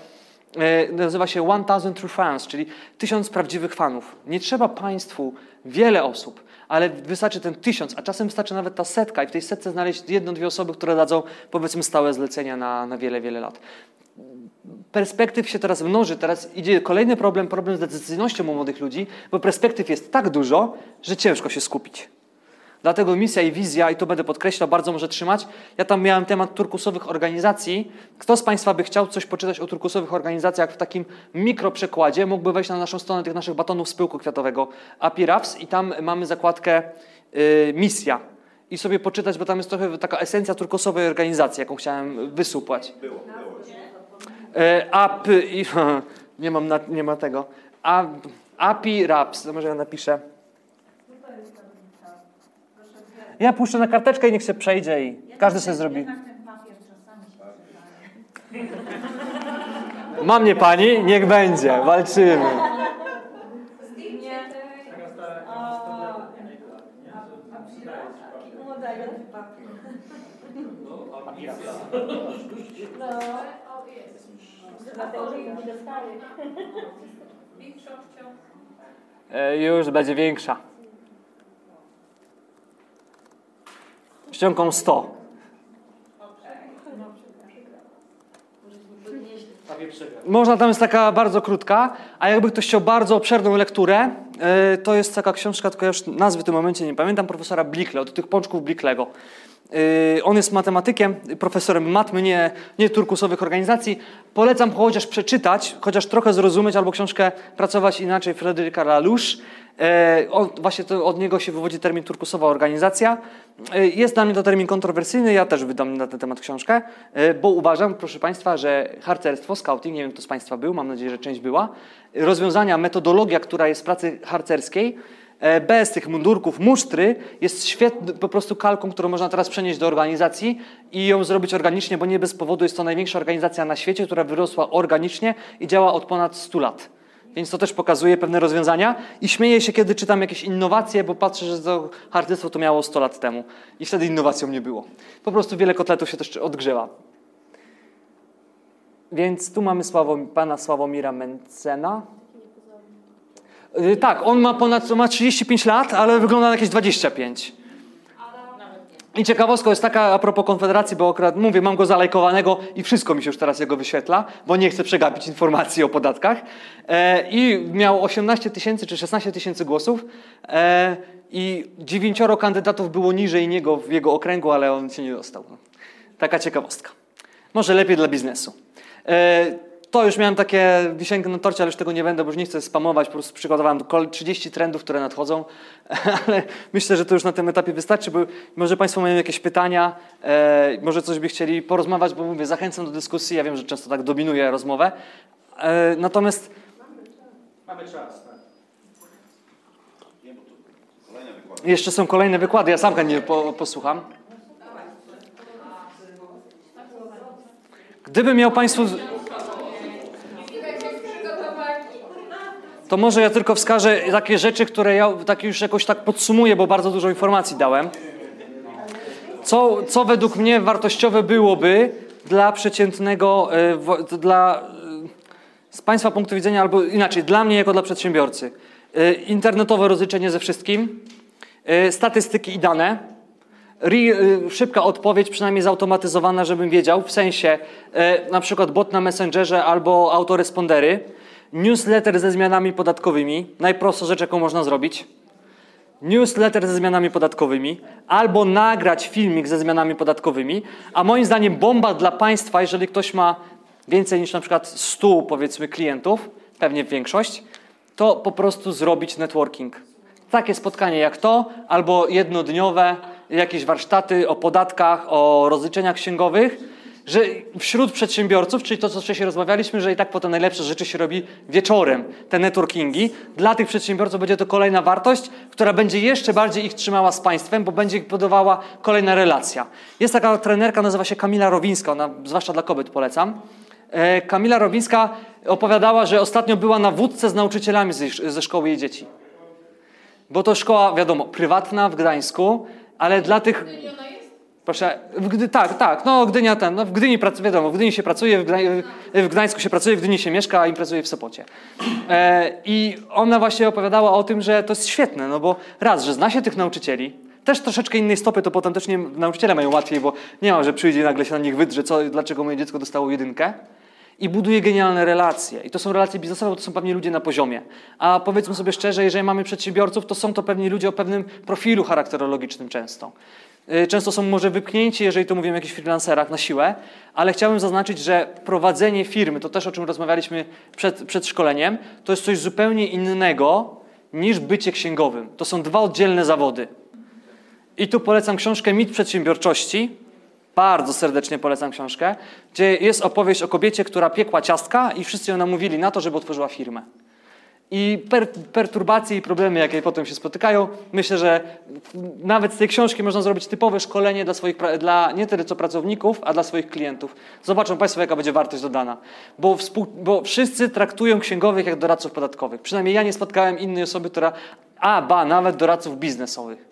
E, nazywa się One Thousand True Fans, czyli tysiąc prawdziwych fanów. Nie trzeba państwu wiele osób, ale wystarczy ten tysiąc, a czasem wystarczy nawet ta setka i w tej setce znaleźć jedną, dwie osoby, które dadzą powiedzmy stałe zlecenia na, na wiele, wiele lat. Perspektyw się teraz mnoży, teraz idzie kolejny problem, problem z decyzyjnością u młodych ludzi, bo perspektyw jest tak dużo, że ciężko się skupić. Dlatego misja i wizja, i to będę podkreślał, bardzo może trzymać. Ja tam miałem temat turkusowych organizacji. Kto z Państwa by chciał coś poczytać o turkusowych organizacjach w takim mikroprzekładzie, mógłby wejść na naszą stronę tych naszych batonów z pyłku kwiatowego API RAFS i tam mamy zakładkę y, misja. I sobie poczytać, bo tam jest trochę taka esencja turkusowej organizacji, jaką chciałem wysupłać. Było, było. E, AP nie mam, na, nie ma tego. A, API RAPS, może ja napiszę. Ja puszczę na karteczkę i niech się przejdzie i każdy sobie zrobi. Ma mnie pani? Niech będzie, walczymy. E, już będzie większa. Ściągą 100. Prawie przegrał. Można, tam jest taka bardzo krótka, a jakby ktoś chciał bardzo obszerną lekturę, e, to jest taka książka, tylko ja już nazwy w tym momencie nie pamiętam, profesora Blickle, od tych pączków Blicklego. E, On jest matematykiem, profesorem matmy, nie, nie turkusowych organizacji. Polecam chociaż przeczytać, chociaż trochę zrozumieć, albo książkę pracować inaczej Fryderyka Lalouche. E, On, właśnie to, od niego się wywodzi termin turkusowa organizacja. E, Jest dla mnie to termin kontrowersyjny, ja też wydam na ten temat książkę, e, bo uważam, proszę Państwa, że harcerstwo, scouting, nie wiem kto z Państwa był, mam nadzieję, że część była, rozwiązania, metodologia, która jest w pracy harcerskiej, bez tych mundurków, musztry, jest świetną po prostu kalką, którą można teraz przenieść do organizacji i ją zrobić organicznie, bo nie bez powodu jest to największa organizacja na świecie, która wyrosła organicznie i działa od ponad 100 lat. Więc to też pokazuje pewne rozwiązania i śmieję się, kiedy czytam jakieś innowacje, bo patrzę, że to harcerstwo to miało 100 lat temu i wtedy innowacją nie było. Po prostu wiele kotletów się też odgrzewa. Więc tu mamy Sławo, pana Sławomira Mencena. Yy, tak, on ma ponad ma 35 lat, ale wygląda na jakieś 25. I ciekawostka jest taka a propos Konfederacji, bo akurat mówię, mam go zalajkowanego i wszystko mi się już teraz jego wyświetla, bo nie chcę przegapić informacji o podatkach. E, I miał 18 tysięcy czy 16 tysięcy głosów e, i dziewięcioro kandydatów było niżej niego w jego okręgu, ale on się nie dostał. Taka ciekawostka. Może lepiej dla biznesu. E, to już miałem takie wisienkę na torcie, ale już tego nie będę, bo już nie chcę spamować. Po prostu przygotowałem kol- 30 trendów, które nadchodzą, ale myślę, że to już na tym etapie wystarczy, bo może Państwo mają jakieś pytania, e, może coś by chcieli porozmawiać, bo mówię, zachęcam do dyskusji. Ja wiem, że często tak dominuje rozmowę. E, natomiast Mamy czas, tak. Nie, bo tu kolejne wykłady. jeszcze są kolejne wykłady, ja sam chętnie po, posłucham. Gdyby miał Państwu... To może ja tylko wskażę takie rzeczy, które ja tak już jakoś tak podsumuję, bo bardzo dużo informacji dałem. Co, co według mnie wartościowe byłoby dla przeciętnego, e, dla e, z Państwa punktu widzenia, albo inaczej, dla mnie jako dla przedsiębiorcy. E, Internetowe rozliczenie ze wszystkim, statystyki i dane, szybka odpowiedź, przynajmniej zautomatyzowana, żebym wiedział, w sensie na przykład bot na Messengerze albo autorespondery, newsletter ze zmianami podatkowymi, najprostsza rzecz, jaką można zrobić, newsletter ze zmianami podatkowymi, albo nagrać filmik ze zmianami podatkowymi, a moim zdaniem bomba dla państwa, jeżeli ktoś ma więcej niż na przykład 100 powiedzmy klientów, pewnie większość, to po prostu zrobić networking. Takie spotkanie jak to, albo jednodniowe, jakieś warsztaty o podatkach, o rozliczeniach księgowych, że wśród przedsiębiorców, czyli to, co wcześniej rozmawialiśmy, że i tak potem najlepsze rzeczy się robi wieczorem, te networkingi. Dla tych przedsiębiorców będzie to kolejna wartość, która będzie jeszcze bardziej ich trzymała z państwem, bo będzie ich budowała kolejna relacja. Jest taka trenerka, nazywa się Kamila Rowińska, ona zwłaszcza dla kobiet polecam. E, Kamila Rowińska opowiadała, że ostatnio była na wódce z nauczycielami ze, ze szkoły jej dzieci. Bo to szkoła, wiadomo, prywatna w Gdańsku, ale dla tych... Proszę, w Gdy, tak, tak, no Gdynia ten, no w Gdyni pracuje, wiadomo, w Gdyni się pracuje, w, Gdań, w Gdańsku się pracuje, w Gdyni się mieszka, a imprezuje w Sopocie. E, I ona właśnie opowiadała o tym, że to jest świetne, no bo raz, że zna się tych nauczycieli, też troszeczkę innej stopy, to potem też nie, nauczyciele mają łatwiej, bo nie ma, że przyjdzie i nagle się na nich wydrze, co, dlaczego moje dziecko dostało jedynkę. I buduje genialne relacje. I to są relacje biznesowe, to są pewnie ludzie na poziomie. A powiedzmy sobie szczerze, jeżeli mamy przedsiębiorców, to są to pewnie ludzie o pewnym profilu charakterologicznym często. Y, Często są może wypchnięci, jeżeli to mówimy o jakichś freelancerach, na siłę, ale chciałbym zaznaczyć, że prowadzenie firmy, to też o czym rozmawialiśmy przed, przed szkoleniem, to jest coś zupełnie innego niż bycie księgowym. To są dwa oddzielne zawody. I tu polecam książkę Mit Przedsiębiorczości. Bardzo serdecznie polecam książkę, gdzie jest opowieść o kobiecie, która piekła ciastka i wszyscy ją namówili na to, żeby otworzyła firmę. I per, perturbacje i problemy, jakie potem się spotykają, myślę, że nawet z tej książki można zrobić typowe szkolenie dla swoich, dla nie tyle co pracowników, a dla swoich klientów. Zobaczą Państwo, jaka będzie wartość dodana. Bo, współ, bo wszyscy traktują księgowych jak doradców podatkowych. Przynajmniej ja nie spotkałem innej osoby, która, a ba, nawet doradców biznesowych.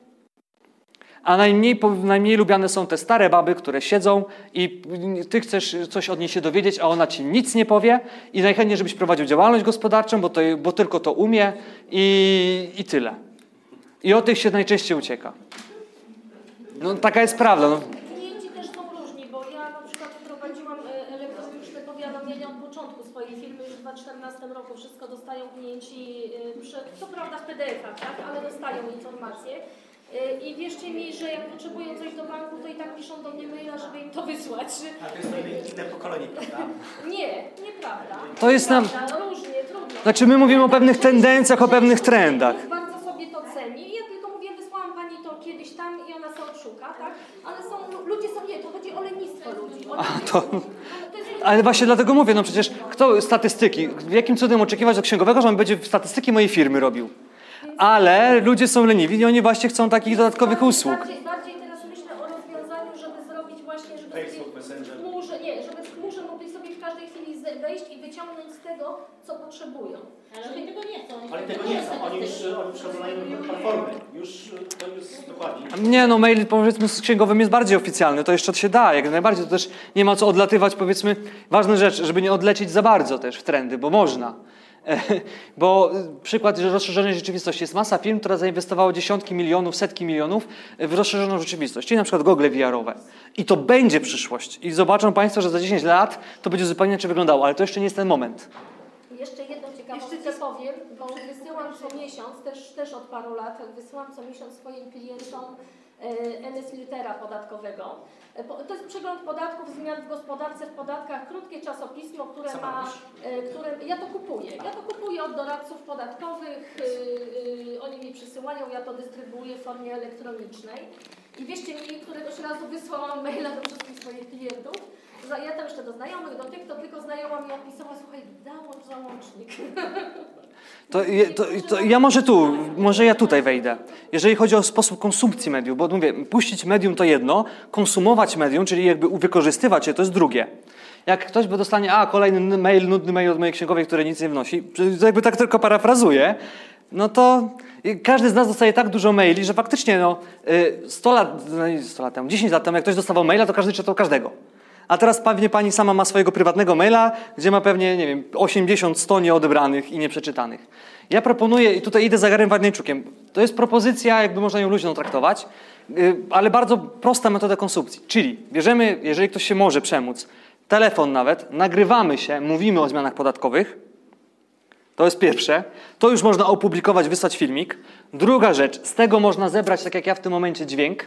A najmniej, najmniej lubiane są te stare baby, które siedzą i ty chcesz coś od niej się dowiedzieć, a ona ci nic nie powie i najchętniej, żebyś prowadził działalność gospodarczą, bo, to, bo tylko to umie i, i tyle. I od tych się najczęściej ucieka. No taka jest prawda. No. Klienci też są różni, bo ja na przykład prowadziłam e, elektroniczne powiadomienia od początku swojej firmy, już w 2014 roku wszystko dostają klienci, e, co prawda w PDF-ach, tak, ale dostają informacje. E, I wierzcie mi, że jak potrzebują coś do banku, to i tak piszą do mnie maila, żeby im to wysłać. A to jest to inne pokolenie, prawda? Nie, nieprawda. To jest nam- Nieprawda, Różnie, trudno. Znaczy my mówimy o pewnych tendencjach, o pewnych trendach. Bardzo sobie to ceni. Ja tylko mówię, wysłałam pani to kiedyś tam i ona sobie odszuka, tak? Ale są, ludzie są, nie, to chodzi o lenistwo ludzi. O to- Ale to Ale właśnie dlatego mówię, no przecież kto statystyki, jakim cudem oczekiwać od księgowego, że on będzie statystyki mojej firmy robił? Ale ludzie są leniwi i oni właśnie chcą takich dodatkowych usług. Bardziej, bardziej teraz myślę o rozwiązaniu, żeby zrobić właśnie, żeby Facebook, Messenger. chmurze, nie, żeby w chmurze mogli sobie w każdej chwili wejść i wyciągnąć z tego, co potrzebują. Ale oni tego nie chcą. Ale tego nie chcą, oni już oni przychodzą na inne platformy. Już to jest dokładnie. Nie, no mail powiedzmy z księgowym jest bardziej oficjalny, to jeszcze się da, jak najbardziej, to też nie ma co odlatywać, powiedzmy, ważna rzecz, żeby nie odlecieć za bardzo też w trendy, bo można. Bo y, przykład że rozszerzonej rzeczywistości jest masa firm, która zainwestowała dziesiątki milionów, setki milionów w rozszerzoną rzeczywistość, czyli na przykład gogle VR-owe. I to będzie przyszłość. I zobaczą Państwo, że za 10 lat to będzie zupełnie inaczej wyglądało, ale to jeszcze nie jest ten moment. Jeszcze jedną ciekawostkę powiem, bo wysyłam co miesiąc, też, też od paru lat, wysyłam co miesiąc swoim klientom NS Litera podatkowego. E, po- To jest przegląd podatków, zmian w gospodarce, w podatkach, krótkie czasopismo, które Co ma, e, które, ja to kupuję. Ja to kupuję od doradców podatkowych, oni mi przysyłają, ja to dystrybuuję w formie elektronicznej. I wierzcie mi, któregoś razu wysłałam maila do wszystkich swoich klientów, ja tam jeszcze do znajomych, do tych, to tylko znajoma mi opisała, słuchaj, załącz załącznik. To, to, to ja może tu, może ja tutaj wejdę. Jeżeli chodzi o sposób konsumpcji mediów, bo mówię, puścić medium to jedno, konsumować medium, czyli jakby wykorzystywać je, to jest drugie. Jak ktoś by dostanie, a kolejny mail, nudny mail od mojej księgowej, który nic nie wnosi, to jakby tak tylko parafrazuję, no to każdy z nas dostaje tak dużo maili, że faktycznie no, y, 100 lat, no nie 100 lat temu, 10 lat temu, jak ktoś dostawał maila, to każdy czytał każdego. A teraz pewnie pani sama ma swojego prywatnego maila, gdzie ma pewnie, nie wiem, 80, 100 nieodebranych i nieprzeczytanych. Ja proponuję, i tutaj idę za Garem Warnieńczukiem, to jest propozycja, jakby można ją luźno traktować, yy, ale bardzo prosta metoda konsumpcji. Czyli bierzemy, jeżeli ktoś się może przemóc, telefon nawet, nagrywamy się, mówimy o zmianach podatkowych, to jest pierwsze. To już można opublikować, wysłać filmik. Druga rzecz, z tego można zebrać, tak jak ja w tym momencie, dźwięk.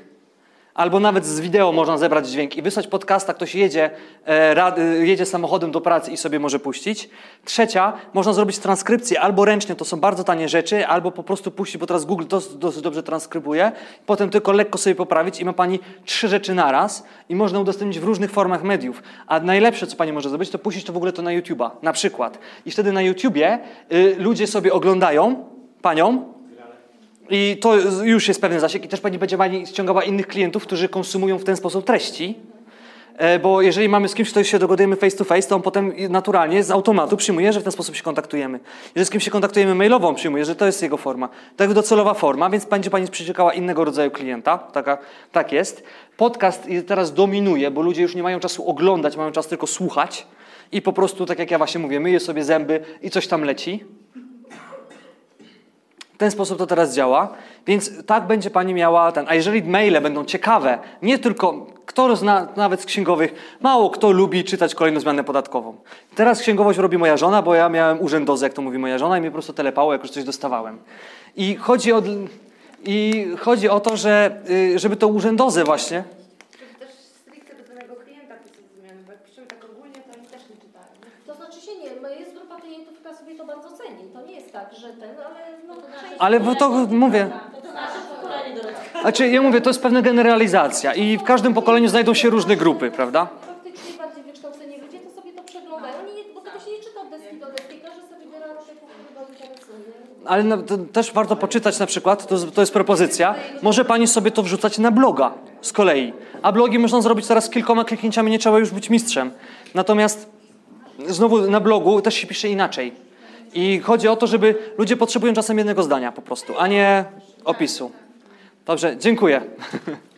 Albo nawet z wideo można zebrać dźwięk i wysłać podcasta, ktoś jedzie, e, e, jedzie samochodem do pracy i sobie może puścić. Trzecia, można zrobić transkrypcję albo ręcznie, to są bardzo tanie rzeczy, albo po prostu puścić, bo teraz Google to dosyć dobrze transkrybuje. Potem tylko lekko sobie poprawić i ma Pani trzy rzeczy naraz i można udostępnić w różnych formach mediów. A najlepsze, co Pani może zrobić, to puścić to w ogóle to na YouTube'a, na przykład. I wtedy na YouTubie y, ludzie sobie oglądają Panią, i to już jest pewien zasięg i też pani będzie pani ściągała innych klientów, którzy konsumują w ten sposób treści. E, Bo jeżeli mamy z kimś, kto się dogadujemy face to face, to on potem naturalnie z automatu przyjmuje, że w ten sposób się kontaktujemy. Jeżeli z kimś się kontaktujemy mailowo, on przyjmuje, że to jest jego forma. To jest docelowa forma, więc będzie Pani przeciekała innego rodzaju klienta. Taka, tak jest. Podcast teraz dominuje, bo ludzie już nie mają czasu oglądać, mają czas tylko słuchać i po prostu, tak jak ja właśnie mówię, myję sobie zęby i coś tam leci. Ten sposób to teraz działa, więc tak będzie pani miała ten. A jeżeli maile będą ciekawe, nie tylko kto zna, nawet z księgowych, mało kto lubi czytać kolejną zmianę podatkową. Teraz księgowość robi moja żona, bo ja miałem urzędozę, jak to mówi moja żona, i mnie po prostu telepało, jak już coś dostawałem. I chodzi o, i chodzi o to, że y, żeby to urzędozę właśnie. Żeby też stricte do danego klienta pisać zmiany, bo jak piszemy tak ogólnie, to oni też nie czytają. nie? To znaczy się nie, no jest grupa klientów, która sobie to bardzo ceni. To nie jest tak, że ten, ale no, część- Ale bo to mówię. Znaczy, ja mówię, to jest pewna generalizacja i w każdym pokoleniu znajdą się różne grupy, prawda? Faktycznie bardziej wykształceni ludzie to sobie to przeglądają, nie, bo tego się nie czyta od deski do deski, każdy sobie wybiera artykuł, który go interesuje. Ale no, to też warto poczytać na przykład, to, to jest propozycja, może pani sobie to wrzucać na bloga z kolei. A blogi można zrobić teraz kilkoma kliknięciami, nie trzeba już być mistrzem. Natomiast znowu na blogu też się pisze inaczej. I chodzi o to, żeby ludzie potrzebują czasem jednego zdania po prostu, a nie opisu. Dobrze, dziękuję.